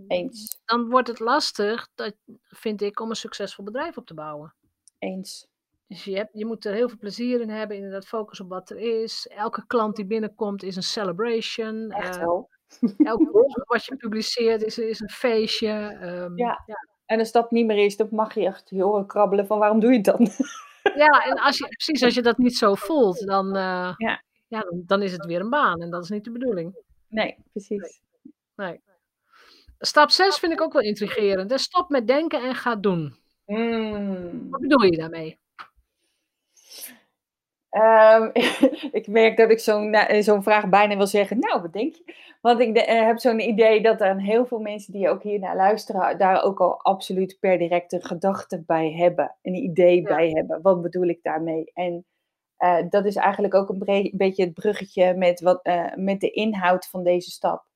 Eens, dan wordt het lastig, dat, vind ik, om een succesvol bedrijf op te bouwen. eens. Dus je, hebt, je moet er heel veel plezier in hebben, inderdaad focus op wat er is. Elke klant die binnenkomt is een celebration. Echt Eh, wel. elk boek wat je publiceert is, is een feestje. ehm, Ja. ja. En als dat niet meer is, dan mag je echt je horen krabbelen van waarom doe je het dan? Ja, en als je, precies als je dat niet zo voelt, dan, eh, Ja. ja, dan, dan is het weer een baan en dat is niet de bedoeling. Nee, precies. Nee. Stap 6 vind ik ook wel intrigerend. hè. Stop met denken en ga doen. Mm. Wat bedoel je daarmee? Ehm, ik merk dat ik zo'n na- zo'n vraag bijna wil zeggen. Nou, wat denk je? Want ik de- eh, heb zo'n idee dat er heel veel mensen die ook hier naar luisteren, daar ook al absoluut per direct een gedachte bij hebben. Een idee Ja. bij hebben. Wat bedoel ik daarmee? En eh, dat is eigenlijk ook een beetje het bruggetje met, wat, eh, met de inhoud van deze stap.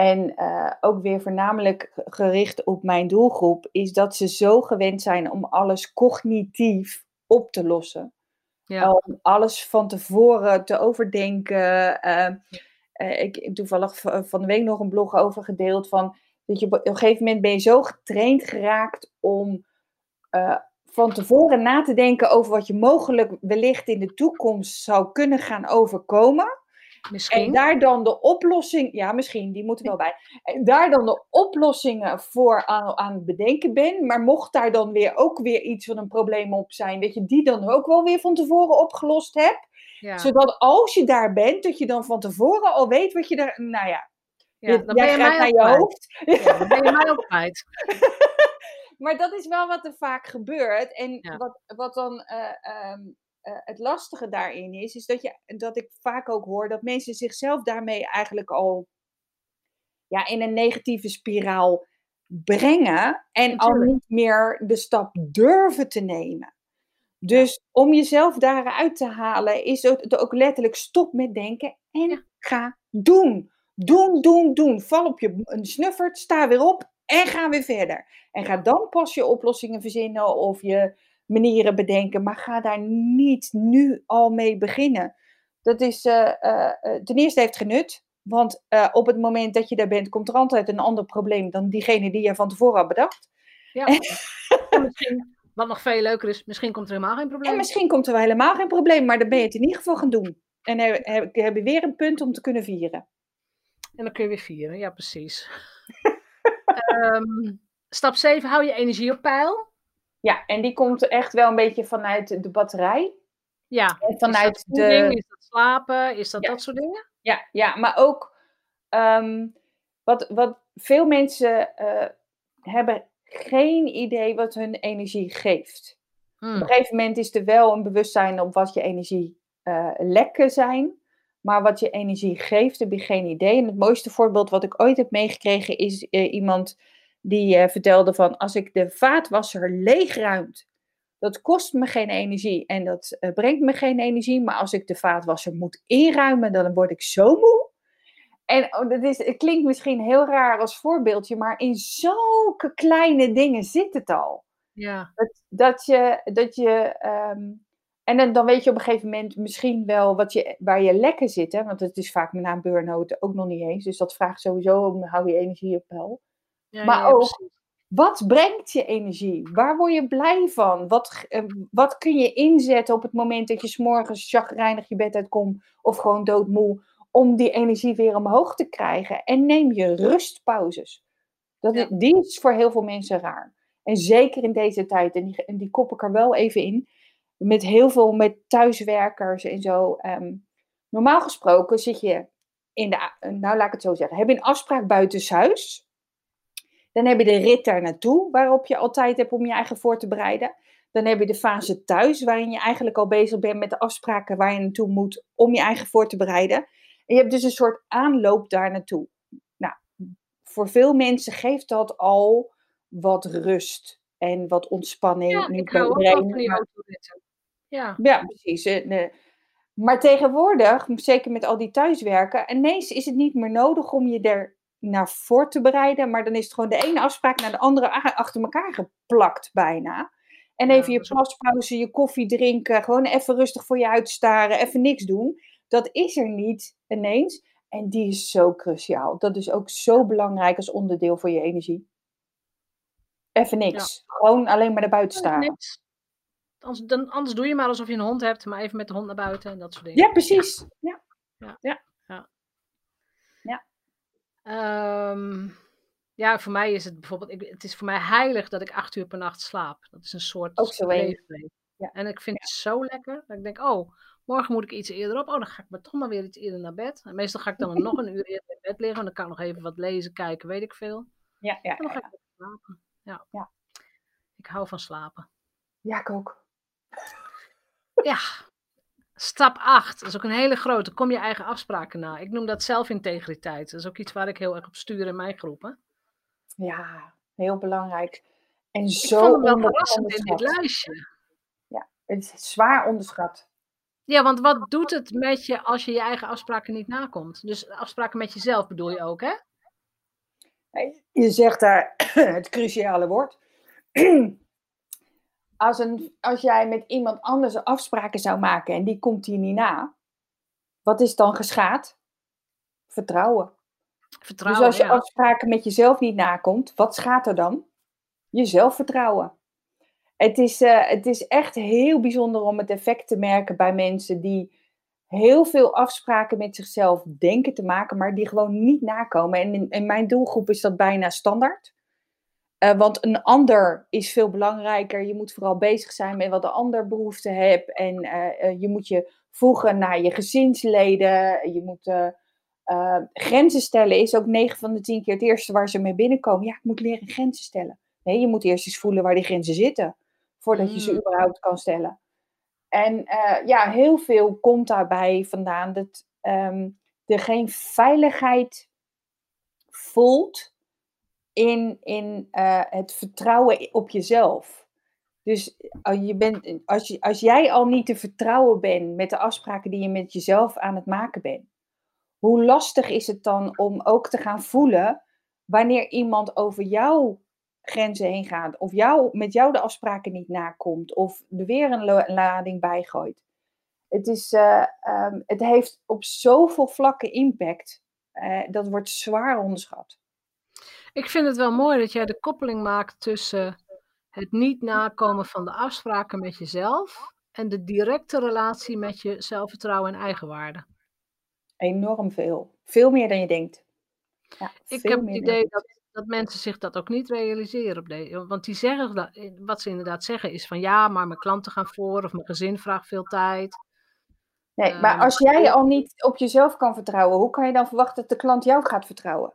En eh, ook weer voornamelijk gericht op mijn doelgroep, is dat ze zo gewend zijn om alles cognitief op te lossen Ja, om alles van tevoren te overdenken. Eh, eh, ik heb toevallig van de week nog een blog over gedeeld van dat je op een gegeven moment ben je zo getraind geraakt om van tevoren na te denken over wat je mogelijk wellicht in de toekomst zou kunnen gaan overkomen. En misschien. daar dan de oplossing, ja misschien, die moeten wel bij. En daar dan de oplossingen voor aan, aan het bedenken ben. Maar mocht daar dan weer ook weer iets van een probleem op zijn, dat je die dan ook wel weer van tevoren opgelost hebt. Ja, Zodat als je daar bent, dat je dan van tevoren al weet wat je daar. Nou ja, ja, dan jij ben je mij ook je hoofd. Ja, dan ben je mij ook kwijt. Maar dat is wel wat er vaak gebeurt. En Ja. wat, wat dan eh, ehm, eh, het lastige daarin is, is dat, je, dat ik vaak ook hoor dat mensen zichzelf daarmee eigenlijk al ja, in een negatieve spiraal brengen en al niet meer de stap durven te nemen. Dus om jezelf daaruit te halen, is het ook letterlijk stop met denken en Ja. ga doen. Doen, doen, doen. Val op je een snuffert, sta weer op en ga weer verder. En ga dan pas je oplossingen verzinnen of je manieren bedenken, maar ga daar niet nu al mee beginnen. Dat is eh, eh, eh, ten eerste heeft genut, want op het moment dat je daar bent, komt er altijd een ander probleem dan diegene die je van tevoren had bedacht. Ja. En misschien, wat nog veel leuker is, misschien komt er helemaal geen probleem. En misschien komt er wel helemaal geen probleem, maar dan ben je het in ieder geval gaan doen. En heb, heb, heb je weer een punt om te kunnen vieren. En dan kun je weer vieren, ja precies. Ehm, stap 7, hou je energie op peil. Ja, en die komt echt wel een beetje vanuit de batterij. Ja, En is vanuit dat voeding, de. is dat slapen, is dat Ja. dat soort dingen? Ja, ja maar ook ehm, wat, wat veel mensen eh, hebben geen idee wat hun energie geeft. Hmm. Op een gegeven moment is er wel een bewustzijn op wat je energie eh, lekken zijn. Maar wat je energie geeft, heb je geen idee. En het mooiste voorbeeld wat ik ooit heb meegekregen is eh, iemand die eh, vertelde van als ik de vaatwasser leegruimt, dat kost me geen energie en dat eh, brengt me geen energie. Maar als ik de vaatwasser moet inruimen, dan word ik zo moe. En oh, dat is, het klinkt misschien heel raar als voorbeeldje, maar in zulke kleine dingen zit het al. Ja, Dat, dat je, dat je ehm, en dan, dan weet je op een gegeven moment misschien wel wat je, waar je lekker zit. Hè? Want het is vaak na een burn-out ook nog niet eens. Dus dat vraagt sowieso om hou je energie op peil. Ja, Maar ja, ook- precies. Wat brengt je energie? Waar word je blij van? Wat, eh, wat kun je inzetten op het moment dat je s'morgens chagrijnig je bed uitkomt of gewoon doodmoe, om die energie weer omhoog te krijgen? En neem je rustpauzes. Dat, Ja. Die is voor heel veel mensen raar. En zeker in deze tijd, en die, en die kop ik er wel even in, met heel veel met thuiswerkers en zo. ehm, normaal gesproken zit je in de, nou laat ik het zo zeggen, heb je een afspraak buitenshuis. Dan heb je de rit daar naartoe, waarop je al tijd hebt om je eigen voor te bereiden. Dan heb je de fase thuis, waarin je eigenlijk al bezig bent met de afspraken waar je naartoe moet om je eigen voor te bereiden. En je hebt dus een soort aanloop daar naartoe. Nou, voor veel mensen geeft dat al wat rust en wat ontspanning. Ja, Niet ik hou ook van die autoritten. Ja, ja, precies. En, eh, Maar tegenwoordig, zeker met al die thuiswerken, ineens is het niet meer nodig om je er naar voor te bereiden. Maar dan is het gewoon de ene afspraak naar de andere achter elkaar geplakt bijna. En even je plaspauze, je koffie drinken, gewoon even rustig voor je uitstaren, even niks doen. Dat is er niet ineens. En die is zo cruciaal. Dat is ook zo belangrijk als onderdeel voor je energie. Even niks. Gewoon alleen maar naar buiten staren. Anders, dan, anders doe je maar alsof je een hond hebt, maar even met de hond naar buiten en dat soort dingen. Ja, precies. Ja. ja. Ehm, ja, voor mij is het bijvoorbeeld, ik, het is voor mij heilig dat ik acht uur per nacht slaap. Dat is een soort Ook zo Ja. En ik vind het zo lekker dat ik denk, oh, morgen moet ik iets eerder op. Oh, dan ga ik maar toch maar weer iets eerder naar bed. En meestal ga ik dan nog een uur eerder in bed liggen. En dan kan ik nog even wat lezen, kijken, weet ik veel. Ja, ja. En dan ga ik slapen. Ja. ja. Ik hou van slapen. Ja, ik ook. Ja. Stap 8, dat is ook een hele grote. Kom je eigen afspraken na. Ik noem dat zelfintegriteit. Dat is ook iets waar ik heel erg op stuur in mijn groepen. Ja, heel belangrijk. En ik zo vond hem wel verrassend in dit lijstje. Ja, het is zwaar onderschat. Ja, want wat doet het met je als je je eigen afspraken niet nakomt? Dus afspraken met jezelf bedoel je ook, hè? Je zegt daar het cruciale woord. Als, een, als jij met iemand anders afspraken zou maken en die komt hier niet na, wat is dan geschaad? Vertrouwen. Vertrouwen, dus als je ja. afspraken met jezelf niet nakomt, wat schaadt er dan? Je zelfvertrouwen. Het is, uh, het is echt heel bijzonder om het effect te merken bij mensen die heel veel afspraken met zichzelf denken te maken, maar die gewoon niet nakomen. En in, in mijn doelgroep is dat bijna standaard. Uh, want een ander is veel belangrijker. Je moet vooral bezig zijn met wat de ander behoefte heeft. En uh, je moet je voegen naar je gezinsleden. Je moet grenzen stellen. Is ook 9 van de 10 keer het eerste waar ze mee binnenkomen. Ja, ik moet leren grenzen stellen. Nee, je moet eerst eens voelen waar die grenzen zitten. Voordat je ze überhaupt kan stellen. En ja, heel veel komt daarbij vandaan dat um, er geen veiligheid voelt in, in uh, het vertrouwen op jezelf. Dus uh, je bent, als, als jij al niet te vertrouwen bent met de afspraken die je met jezelf aan het maken bent, hoe lastig is het dan om ook te gaan voelen wanneer iemand over jou grenzen heen gaat, of jou, met jou de afspraken niet nakomt, of er weer een lading bijgooit. Het, is, uh, um, het heeft op zoveel vlakken impact. Dat wordt zwaar onderschat. Ik vind het wel mooi dat jij de koppeling maakt tussen het niet nakomen van de afspraken met jezelf en de directe relatie met je zelfvertrouwen en eigenwaarde. Enorm veel. Veel meer dan je denkt. Ja, ik heb het idee dat dat mensen zich dat ook niet realiseren. Op deze, want die zeggen dat, wat ze inderdaad zeggen is van ja, maar mijn klanten gaan voor of mijn gezin vraagt veel tijd. Nee, maar uh, als jij al niet op jezelf kan vertrouwen, hoe kan je dan verwachten dat de klant jou gaat vertrouwen?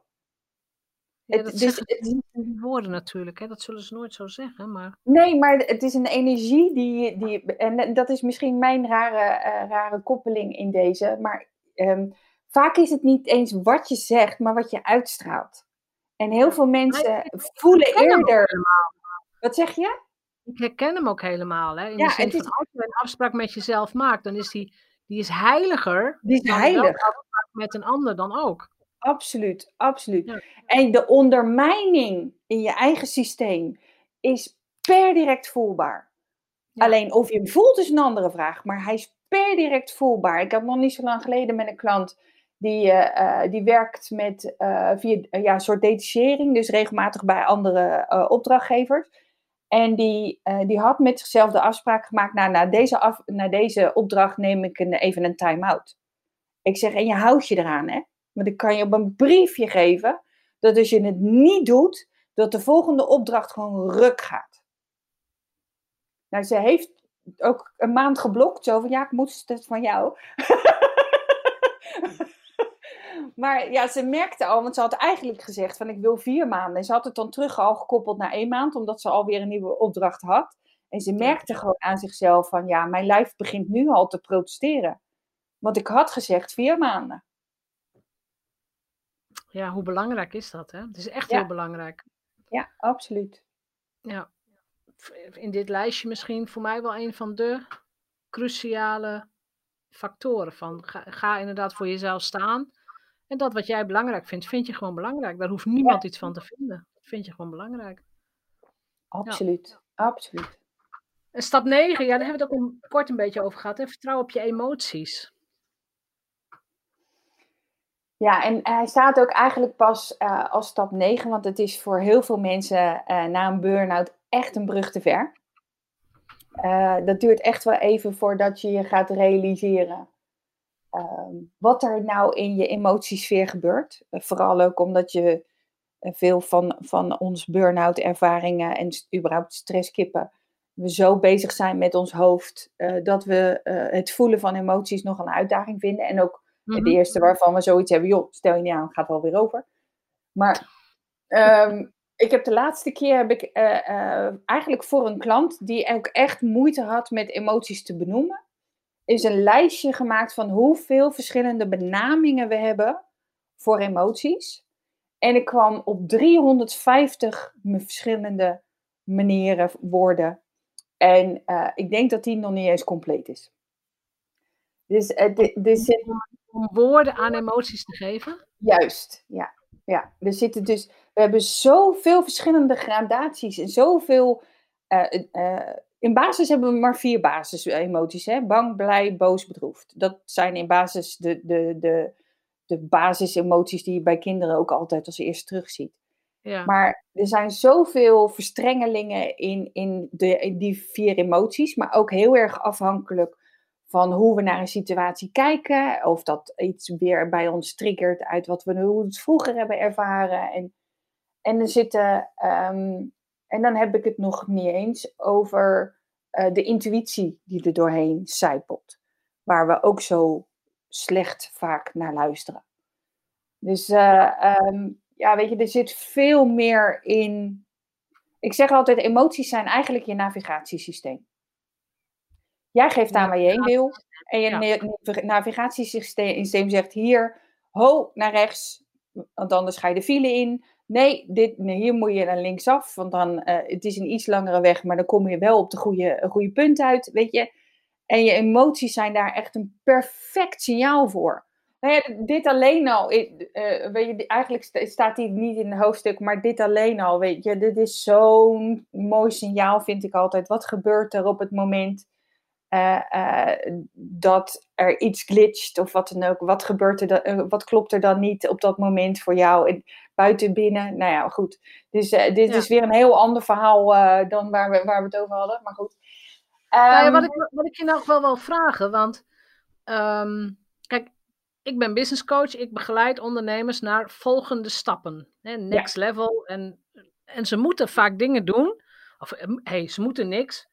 Ja, dat het, dus, het, niet in woorden natuurlijk, hè? dat zullen ze nooit zo zeggen. Maar... Nee, maar het is een energie die. die en dat is misschien mijn rare, uh, rare koppeling in deze. Maar um, vaak is het niet eens wat je zegt, maar wat je uitstraalt. En heel veel mensen voelen eerder. Wat zeg je? Ik herken hem ook helemaal. Hè? In ja, de zin het is... van als je een afspraak met jezelf maakt, dan is die, die is heiliger. Die is heilig. met een ander dan ook. Absoluut, absoluut. Ja. En de ondermijning in je eigen systeem is per direct voelbaar. Ja. Alleen of je hem voelt is een andere vraag, maar hij is per direct voelbaar. Ik had nog niet zo lang geleden met een klant die, uh, die werkt met uh, via ja, een soort detachering, dus regelmatig bij andere opdrachtgevers. En die, die had met zichzelf de afspraak gemaakt: nou, na, deze af, na deze opdracht neem ik een, even een time-out. Ik zeg: en je houdt je eraan, hè? Want ik kan je op een briefje geven dat als je het niet doet, dat de volgende opdracht gewoon ruk gaat. Nou, ze heeft ook een maand geblokt, zo van ja, ik moet het van jou. Maar ja, ze merkte al, want ze had eigenlijk gezegd van ik wil vier maanden. En ze had het dan terug al gekoppeld naar één maand, omdat ze alweer een nieuwe opdracht had. En ze merkte gewoon aan zichzelf van ja, mijn lijf begint nu al te protesteren. Want ik had gezegd vier maanden. Ja, hoe belangrijk is dat? Hè? Het is echt Ja. heel belangrijk. Ja, absoluut. Ja. In dit lijstje misschien voor mij wel een van de cruciale factoren. Van, ga, ga inderdaad voor jezelf staan. En dat wat jij belangrijk vindt, vind je gewoon belangrijk. Daar hoeft niemand iets van te vinden. Dat vind je gewoon belangrijk. Absoluut, absoluut. En stap 9, ja, daar hebben we het ook een, kort een beetje over gehad. Hè? Vertrouw op je emoties. Ja, en hij staat ook eigenlijk pas uh, als stap 9, want het is voor heel veel mensen uh, na een burn-out echt een brug te ver. Uh, dat duurt echt wel even voordat je je gaat realiseren ehm, wat er nou in je emotiesfeer gebeurt. vooral ook omdat je veel van, van ons burn-out ervaringen en überhaupt stresskippen, we zo bezig zijn met ons hoofd dat we het voelen van emoties nog een uitdaging vinden. En ook Mm De eerste waarvan we zoiets hebben, joh, stel je niet aan, gaat wel weer over. Maar um, ik heb de laatste keer, heb ik uh, uh, eigenlijk voor een klant die ook echt moeite had met emoties te benoemen, is een lijstje gemaakt van hoeveel verschillende benamingen we hebben voor emoties. En ik kwam op 350 verschillende manieren, woorden. En uh, ik denk dat die nog niet eens compleet is. Dus, dus om woorden aan emoties te geven? Juist, ja. ja. We, zitten dus, we hebben zoveel verschillende gradaties en zoveel. Uh, uh, in basis hebben we maar vier basis-emoties: hè? bang, blij, boos, bedroefd. Dat zijn in basis de, de, de, de basis-emoties die je bij kinderen ook altijd als eerste terugziet. Ja. Maar er zijn zoveel verstrengelingen in, in, de, in die vier emoties, maar ook heel erg afhankelijk van hoe we naar een situatie kijken, of dat iets weer bij ons triggert uit wat we vroeger hebben ervaren. En, en er zitten, ehm, en dan heb ik het nog niet eens over uh, de intuïtie die er doorheen zijpelt, waar we ook zo slecht vaak naar luisteren. Dus uh, um, ja, weet je, er zit veel meer in. Ik zeg altijd, emoties zijn eigenlijk je navigatiesysteem. Jij geeft aan waar je heen wil. En je navigatiesysteem zegt hier, ho, naar rechts, want anders ga je de file in. Nee, dit, nee hier moet je naar linksaf, want dan, uh, het is een iets langere weg, maar dan kom je wel op de goede, goede punt uit, weet je. En je emoties zijn daar echt een perfect signaal voor. Nou ja, dit alleen al, uh, weet je, eigenlijk staat die niet in het hoofdstuk, maar dit alleen al, weet je, dit is zo'n mooi signaal, vind ik altijd. Wat gebeurt er op het moment uh, uh, dat er iets glitcht of wat dan ook. Wat gebeurt er dan, uh, wat klopt er dan niet op dat moment voor jou? En buiten, binnen, nou ja, goed. Dus dit ja. is weer een heel ander verhaal dan waar we, waar we het over hadden, maar goed. Um, nou ja, wat, ehm, ik, wat ik je nog wel wil vragen, want um, kijk, ik ben business coach, ik begeleid ondernemers naar volgende stappen. Hè, next ja. level. En, en ze moeten vaak dingen doen, of hey, ze moeten niks.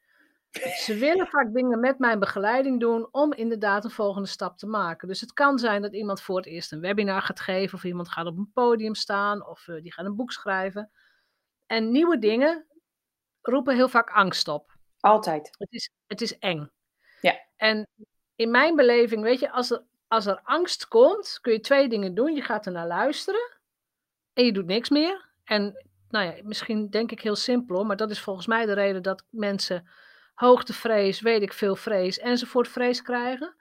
Ze willen vaak dingen met mijn begeleiding doen om inderdaad een volgende stap te maken. Dus het kan zijn dat iemand voor het eerst een webinar gaat geven, of iemand gaat op een podium staan, of uh, die gaat een boek schrijven. En nieuwe dingen roepen heel vaak angst op. Altijd. Het is, het is eng. Ja. En in mijn beleving, weet je, als er, als er angst komt, kun je twee dingen doen. Je gaat er naar luisteren en je doet niks meer. En nou ja, misschien denk ik heel simpel, maar dat is volgens mij de reden dat mensen hoogtevrees, weet ik veel vrees, enzovoort vrees krijgen.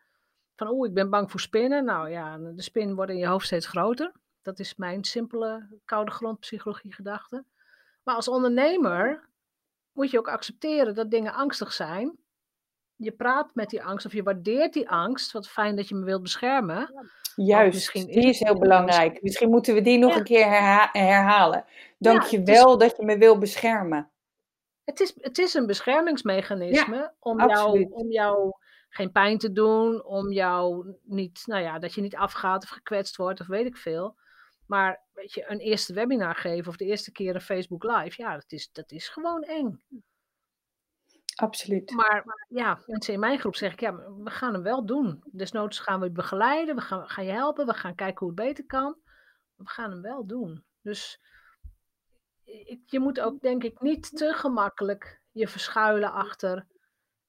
Van oeh, ik ben bang voor spinnen. Nou ja, de spin wordt in je hoofd steeds groter. Dat is mijn simpele koude grondpsychologie gedachte. Maar als ondernemer moet je ook accepteren dat dingen angstig zijn. Je praat met die angst of je waardeert die angst. Wat fijn dat je me wilt beschermen. Juist, misschien die is heel belangrijk. Misschien moeten we die nog ja. een keer herha herhalen. Dank je wel dat je me wil beschermen. Het is, het is een beschermingsmechanisme ja, om, jou, om jou geen pijn te doen, om jou niet, nou ja, dat je niet afgaat of gekwetst wordt of weet ik veel. Maar weet je, een eerste webinar geven of de eerste keer een Facebook Live, ja, dat is, dat is gewoon eng. Absoluut. Maar, maar ja, mensen in mijn groep zeggen, ja, we gaan hem wel doen. Desnoods gaan we je begeleiden, we gaan, gaan je helpen, we gaan kijken hoe het beter kan. We gaan hem wel doen. Dus je moet ook, denk ik, niet te gemakkelijk je verschuilen achter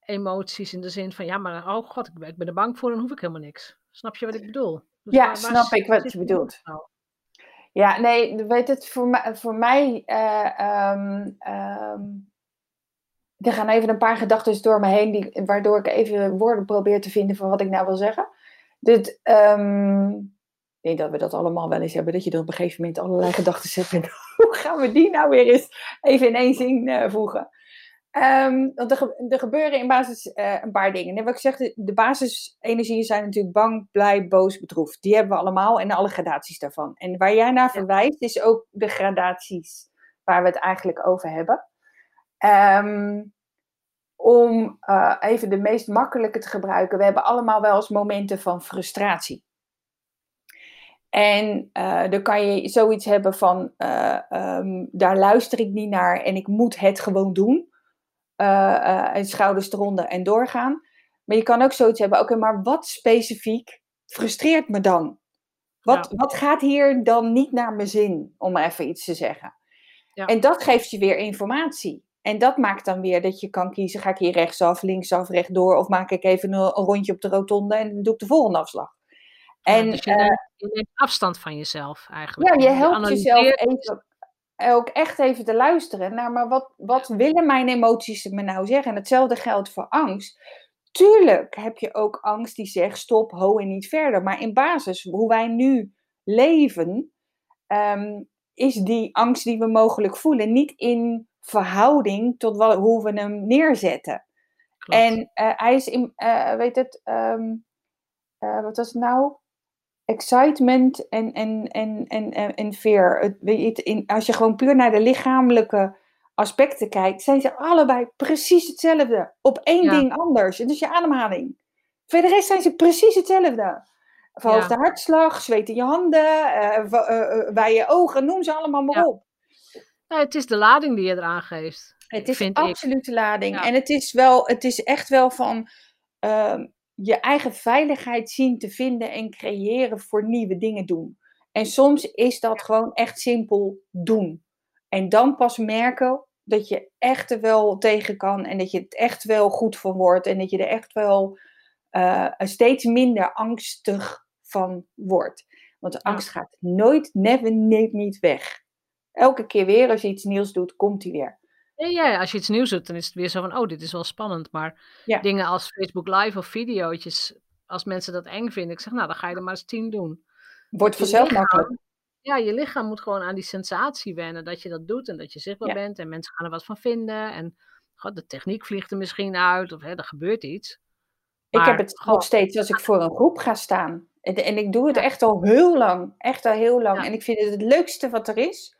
emoties in de zin van, ja, maar oh god, ik ben er bang voor, dan hoef ik helemaal niks. Snap je wat ik bedoel? Dus ja, waar, snap ik wat je bedoelt. Nou? Ja, nee, weet het, voor mij, voor mij uh, um, um, er gaan even een paar gedachten door me heen, die, waardoor ik even woorden probeer te vinden van wat ik nou wil zeggen. Dit, um, denk dat we dat allemaal wel eens hebben, dat je er op een gegeven moment allerlei gedachten zet. En hoe gaan we die nou weer eens even in één zin uh, voegen? Um, want er, er, gebeuren in basis uh, een paar dingen. En wat ik zeg, de, de basisenergieën zijn natuurlijk bang, blij, boos, bedroefd. Die hebben we allemaal en alle gradaties daarvan. En waar jij naar verwijst, is ook de gradaties waar we het eigenlijk over hebben. Um, om uh, even de meest makkelijke te gebruiken. We hebben allemaal wel eens momenten van frustratie. En uh, dan kan je zoiets hebben van, uh, um, daar luister ik niet naar en ik moet het gewoon doen. en schouders eronder en doorgaan. Maar je kan ook zoiets hebben, oké, maar wat specifiek frustreert me dan? Wat, ja. wat gaat hier dan niet naar mijn zin, om maar even iets te zeggen? Ja. En dat geeft je weer informatie. En dat maakt dan weer dat je kan kiezen, ga ik hier rechtsaf, linksaf, rechtdoor, of maak ik even een, een rondje op de rotonde en doe ik de volgende afslag. En, dus je, neemt, uh, je, neemt, afstand van jezelf eigenlijk. Ja, je helpt jezelf even, ook echt even te luisteren naar, maar wat, wat willen mijn emoties me nou zeggen? En hetzelfde geldt voor angst. Tuurlijk heb je ook angst die zegt stop, ho en niet verder. Maar in basis, hoe wij nu leven, um, is die angst die we mogelijk voelen niet in verhouding tot wat, hoe we hem neerzetten. Klopt. En uh, hij is in, uh, weet het, um, uh, wat was het nou? Excitement en, en, en, en, en fear. Het, weet je, in, als je gewoon puur naar de lichamelijke aspecten kijkt, zijn ze allebei precies hetzelfde. Op één ja. ding anders. En is je ademhaling. Voor de rest zijn ze precies hetzelfde. Verhoogde ja. hartslag, zweet in je handen, uh, bij je ogen, noem ze allemaal maar ja. op. Het is de lading die je eraan geeft. Het is absoluut de lading. En het is, wel, het is echt wel van uh, je eigen veiligheid zien te vinden en creëren voor nieuwe dingen doen. En soms is dat gewoon echt simpel doen. En dan pas merken dat je echt er wel tegen kan en dat je het echt wel goed van wordt en dat je er echt wel uh, steeds minder angstig van wordt. Want de angst gaat nooit, never, never niet weg elke keer weer als je iets nieuws doet, komt hij weer. Ja, als je iets nieuws doet, dan is het weer zo van, oh, dit is wel spannend. Maar ja. dingen als Facebook Live of video's, als mensen dat eng vinden, ik zeg, nou, dan ga je er maar eens tien doen. Wordt vanzelf makkelijk. Ja, je lichaam moet gewoon aan die sensatie wennen dat je dat doet en dat je zichtbaar ja. bent en mensen gaan er wat van vinden. En god, de techniek vliegt er misschien uit of hè, er gebeurt iets. Maar, ik heb het god, nog steeds als ik voor een groep ga staan. En, en ik doe het echt al heel lang. Echt al heel lang. En ik vind het het leukste wat er is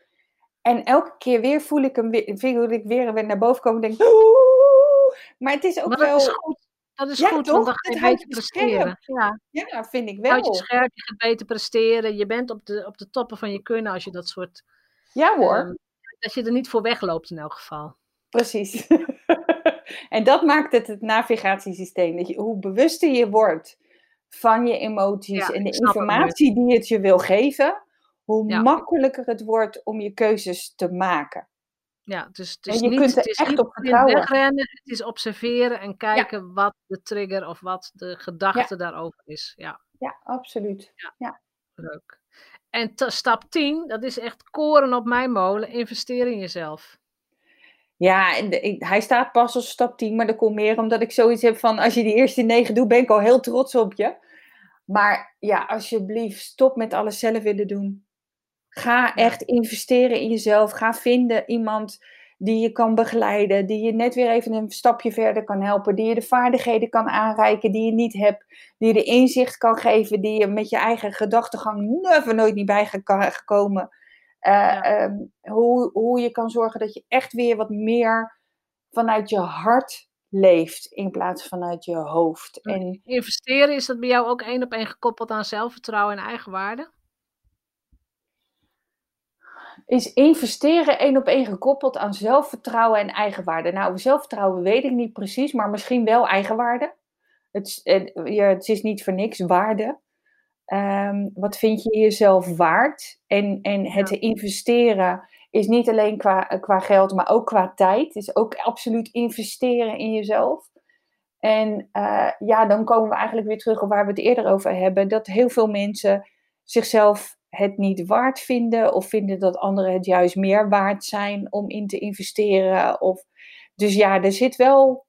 en elke keer weer voel ik hem weer, voel ik weer, weer naar boven komen en denk Oeh! Maar het is ook maar wel... Is goed. Dat is ja, goed, toch? want dan ga je beter presteren. Ja. ja, vind ik wel. Houd je scherp, je gaat beter presteren. Je bent op de, op de toppen van je kunnen als je dat soort... Ja hoor. Um, dat je er niet voor wegloopt in elk geval. Precies. en dat maakt het het navigatiesysteem. Dat je, hoe bewuster je wordt van je emoties ja, en de informatie die het je wil geven hoe ja. makkelijker het wordt om je keuzes te maken. Ja, dus het is en je niet, kunt er het is echt niet op vertrouwen. Wegrennen, het is observeren en kijken ja. wat de trigger of wat de gedachte daarover is. Ja, ja absoluut. Ja. Leuk. En stap 10, dat is echt koren op mijn molen, investeer in jezelf. Ja, en de, ik, hij staat pas als stap 10, maar dat komt meer omdat ik zoiets heb van als je die eerste negen doet, ben ik al heel trots op je. Maar ja, alsjeblieft, stop met alles zelf willen doen. Ga echt investeren in jezelf. Ga vinden iemand die je kan begeleiden, die je net weer even een stapje verder kan helpen, die je de vaardigheden kan aanreiken die je niet hebt, die je de inzicht kan geven die je met je eigen gedachtegang never nooit niet bij gekomen. Uh, ja. um, hoe, hoe je kan zorgen dat je echt weer wat meer vanuit je hart leeft in plaats vanuit je hoofd. En, Investeren, is dat bij jou ook één op één gekoppeld aan zelfvertrouwen en eigenwaarde? Is investeren één op één gekoppeld aan zelfvertrouwen en eigenwaarde. Nou, zelfvertrouwen weet ik niet precies, maar misschien wel eigenwaarde. Het, het, is niet voor niks waarde. Um, wat vind je jezelf waard? En, en het ja. investeren is niet alleen qua, qua geld, maar ook qua tijd. Het is ook absoluut investeren in jezelf. En uh, ja, dan komen we eigenlijk weer terug op waar we het eerder over hebben. Dat heel veel mensen zichzelf het niet waard vinden of vinden dat anderen het juist meer waard zijn om in te investeren. Of, dus ja, er zit wel,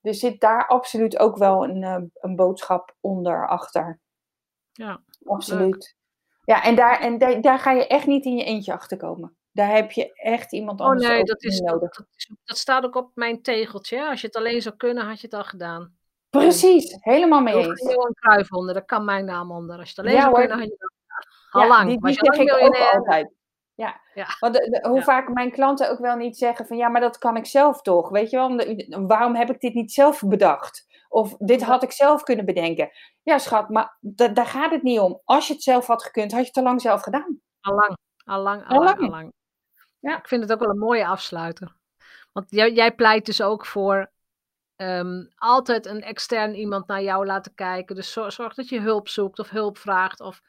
er zit daar absoluut ook wel een, eh, een boodschap onder achter. Ja, absoluut. Ja, en, daar, en daar, daar ga je echt niet in je eentje achter komen. Daar heb je echt iemand Oh anders nee, ook dat, is, in dat, nodig. dat, dat staat ook op mijn tegeltje. Als je het alleen zou kunnen, had je het al gedaan. Precies, helemaal mee eens. Johan Cruijff onder, daar kan mijn naam onder. Als je het alleen Ja, zou hoor. kunnen, had je het al Ja. Al lang. die, zeg ik ook altijd. Ja. Ja. Want de- de- hoe Ja. vaak mijn klanten ook wel niet zeggen van ja, maar dat kan ik zelf toch. Weet je wel, waarom heb ik dit niet zelf bedacht? Of dit had ik zelf kunnen bedenken. Ja, schat, maar da- daar gaat het niet om. Als je het zelf had gekund, had je het al lang zelf gedaan. Al lang, al lang, al Al lang, lang. al lang. Ja. Ik vind het ook wel een mooie afsluiter. Want jij, jij pleit dus ook voor ehm, altijd een extern iemand naar jou laten kijken. Dus zorg, zorg dat je hulp zoekt of hulp vraagt. Of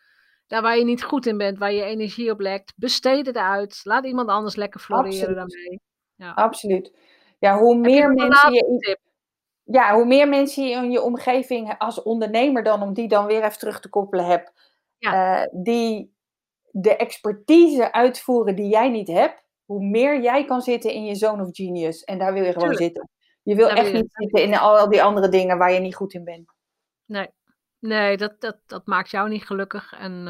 daar waar je niet goed in bent, waar je energie op lekt, besteed het uit. Laat iemand anders lekker floreren daarmee. Ja. Absoluut. Ja, hoe je meer mensen je, ja, hoe meer mensen je in je omgeving als ondernemer dan, om die dan weer even terug te koppelen hebt, Ja. eh, die de expertise uitvoeren die jij niet hebt, hoe meer jij kan zitten in je zone of genius. En daar wil je gewoon Tuurlijk. zitten. Je wil Daar echt je- niet zitten in al die andere dingen waar je niet goed in bent. Nee, nee dat, dat, dat maakt jou niet gelukkig. En,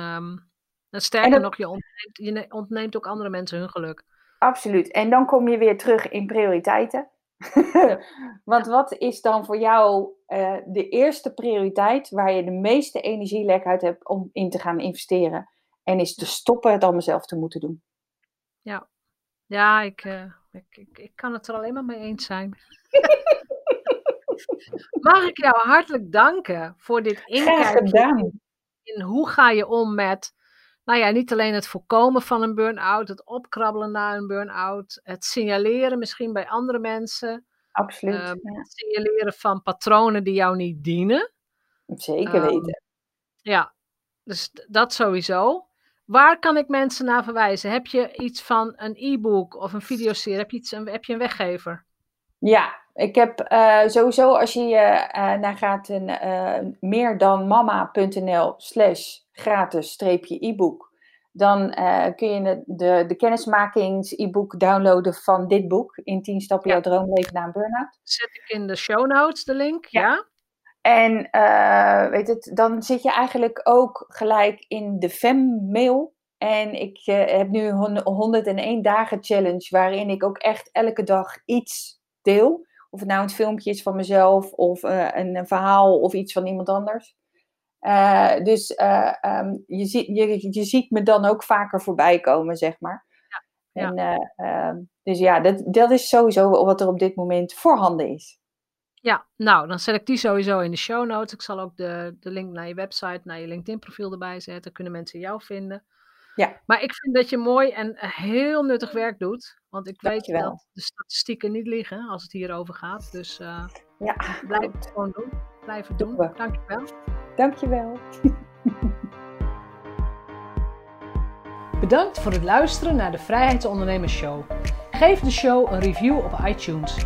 en sterker dat- nog, je ontneemt, je ne- ontneemt ook andere mensen hun geluk. Absoluut. En dan kom je weer terug in prioriteiten. Want wat is dan voor jou eh, de eerste prioriteit waar je de meeste energielek uit hebt om in te gaan investeren? En is te stoppen het allemaal zelf te moeten doen. Ja, ik, eh, ik, ik, ik kan het er alleen maar mee eens zijn. Mag ik jou hartelijk danken voor dit inkijkje in hoe ga je om met, nou ja, niet alleen het voorkomen van een burn-out, het opkrabbelen na een burn-out, het signaleren misschien bij andere mensen, Absoluut. ehm, ja. het signaleren van patronen die jou niet dienen. Zeker ehm, weten. Ja, dus dat sowieso. Waar kan ik mensen naar verwijzen? Heb je iets van een e-book of een videoserie? Heb je, iets, een, heb je een weggever? Ja, ik heb eh, sowieso als je eh, naar gaat een eh meerdanmama.nl slash gratis streepje e-book. Dan eh, kun je de, de, de kennismakings-e-book downloaden van dit boek. In 10 stappen Ja. jouw droomleven na een burn-out. Zet ik in de show notes de link, Ja. ja? En eh, weet het, dan zit je eigenlijk ook gelijk in de FEM-mail. En ik eh, heb nu een 101 dagen challenge waarin ik ook echt elke dag iets deel. Of het nou een filmpje is van mezelf of eh, een, een verhaal of iets van iemand anders. Eh, dus eh, ehm, je, ziet, je, je ziet me dan ook vaker voorbij komen, zeg maar. Ja, ja. En, eh, ehm, dus ja, dat, dat is sowieso wat er op dit moment voorhanden is. Ja, nou, dan zet ik die sowieso in de show notes. Ik zal ook de, de link naar je website, naar je LinkedIn-profiel erbij zetten. Dan kunnen mensen jou vinden. Ja. Maar ik vind dat je mooi en heel nuttig werk doet. Want ik weet Dankjewel. dat de statistieken niet liegen als het hierover gaat. Dus eh, Ja, blijf het gewoon doen. Blijf het doen. Doen we. Dankjewel. dankjewel. Bedankt voor het luisteren naar de Vrijheidsondernemers Show. Geef de show een review op iTunes.